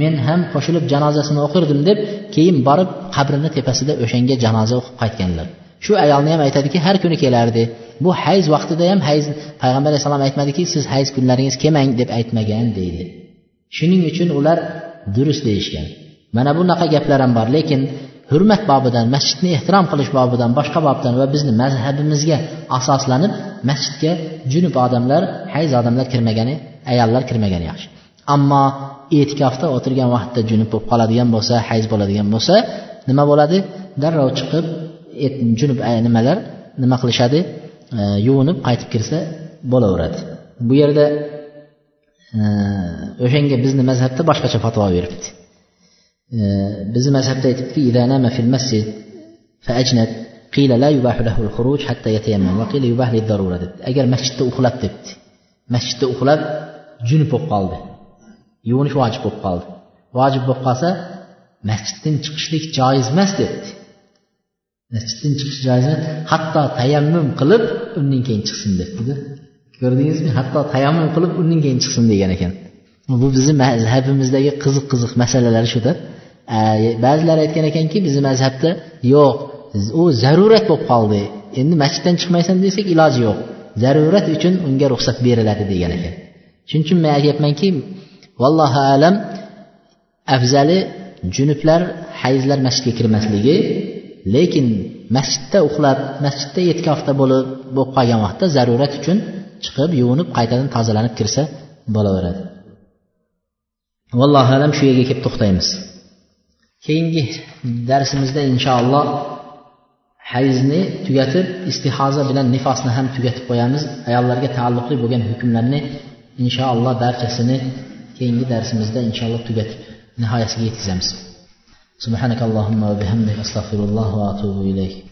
Men ham qo'shilib janozasini o'qirdim deb keyin borib qabrini tepasida o'shanga janoza o'qib qaytganlar. Shu ayolni ham aytadiki har kuni kelardi. Bu hayz vaqtida ham hayz payg'ambar alayhissalom aytmadiki siz hayz kunlaringiz kelmang deb aytmagan deydi. Shuning uchun ular durust deyishgan. Mana bunaqa gaplar ham bor lekin hurmat bobidan masjidni ehtirom qilish bobidan boshqa bobdan va bizni mazhabimizga asoslanib masjidga junub odamlar hayz odamlar kirmagani ayollar kirmagani yaxshi. ammo e'tikofda o'tirgan vaqtda junub bo'lib qoladigan bo'lsa hayz bo'ladigan bo'lsa nima bo'ladi darrov chiqib junub nimalar nima qilishadi e, yuvinib qaytib kirsa bo'laveradi bu yerda e, o'shanga bizni mazhabda boshqacha fatvo beribdi e, bizni mazhabda aytibdiki قيل لا يباح له الخروج حتى يتيمم وقيل يباح للضرورة debdi agar masjidda uxlab debdi masjidda uxlab junub bo'lib qoldi Yuvinish vojib bo'lib qoldi. Vojib bo'lib qolsa masjiddan chiqishlik joiz emas debdi masjiddan chiqish joiz emas hatto tayammum qilib undan keyin chiqsin debdida ko'rdingizmi? Hatto tayammum qilib undan keyin chiqsin degan ekan. Bu bizni mazhabimizdagi qiziq qiziq masalalar shuda. Ba'zilar aytgan ekanki bizni mazhabda yo'q u zarurat bo'lib qoldi. Endi masjiddan chiqmaysan desak iloji yo'q. Zarurat uchun unga ruxsat beriladi degan ekan. Shuning uchun men aytyapmanki vallohu alam afzali junublar hayzlar masjidga kirmasligi lekin masjidda uxlab masjidda e'tikofda bo'lib bo'lib qolgan vaqtda zarurat uchun chiqib yuvinib qaytadan tozalanib kirsa bo'laveradi. Vallohu alam shu yerga kelib to'xtaymiz. Keyingi darsimizda inshaalloh hayzni tugatib istihoza bilan nifosni ham tugatib qo'yamiz. Ayollarga taalluqli bo'lgan hukmlarni inshaalloh barchasini keyingi dərsimizdə inşallah tugatib nihoyasiga yetkazamiz subhanakallahumma va bihamdik astag'firulloh va atubu ilayk.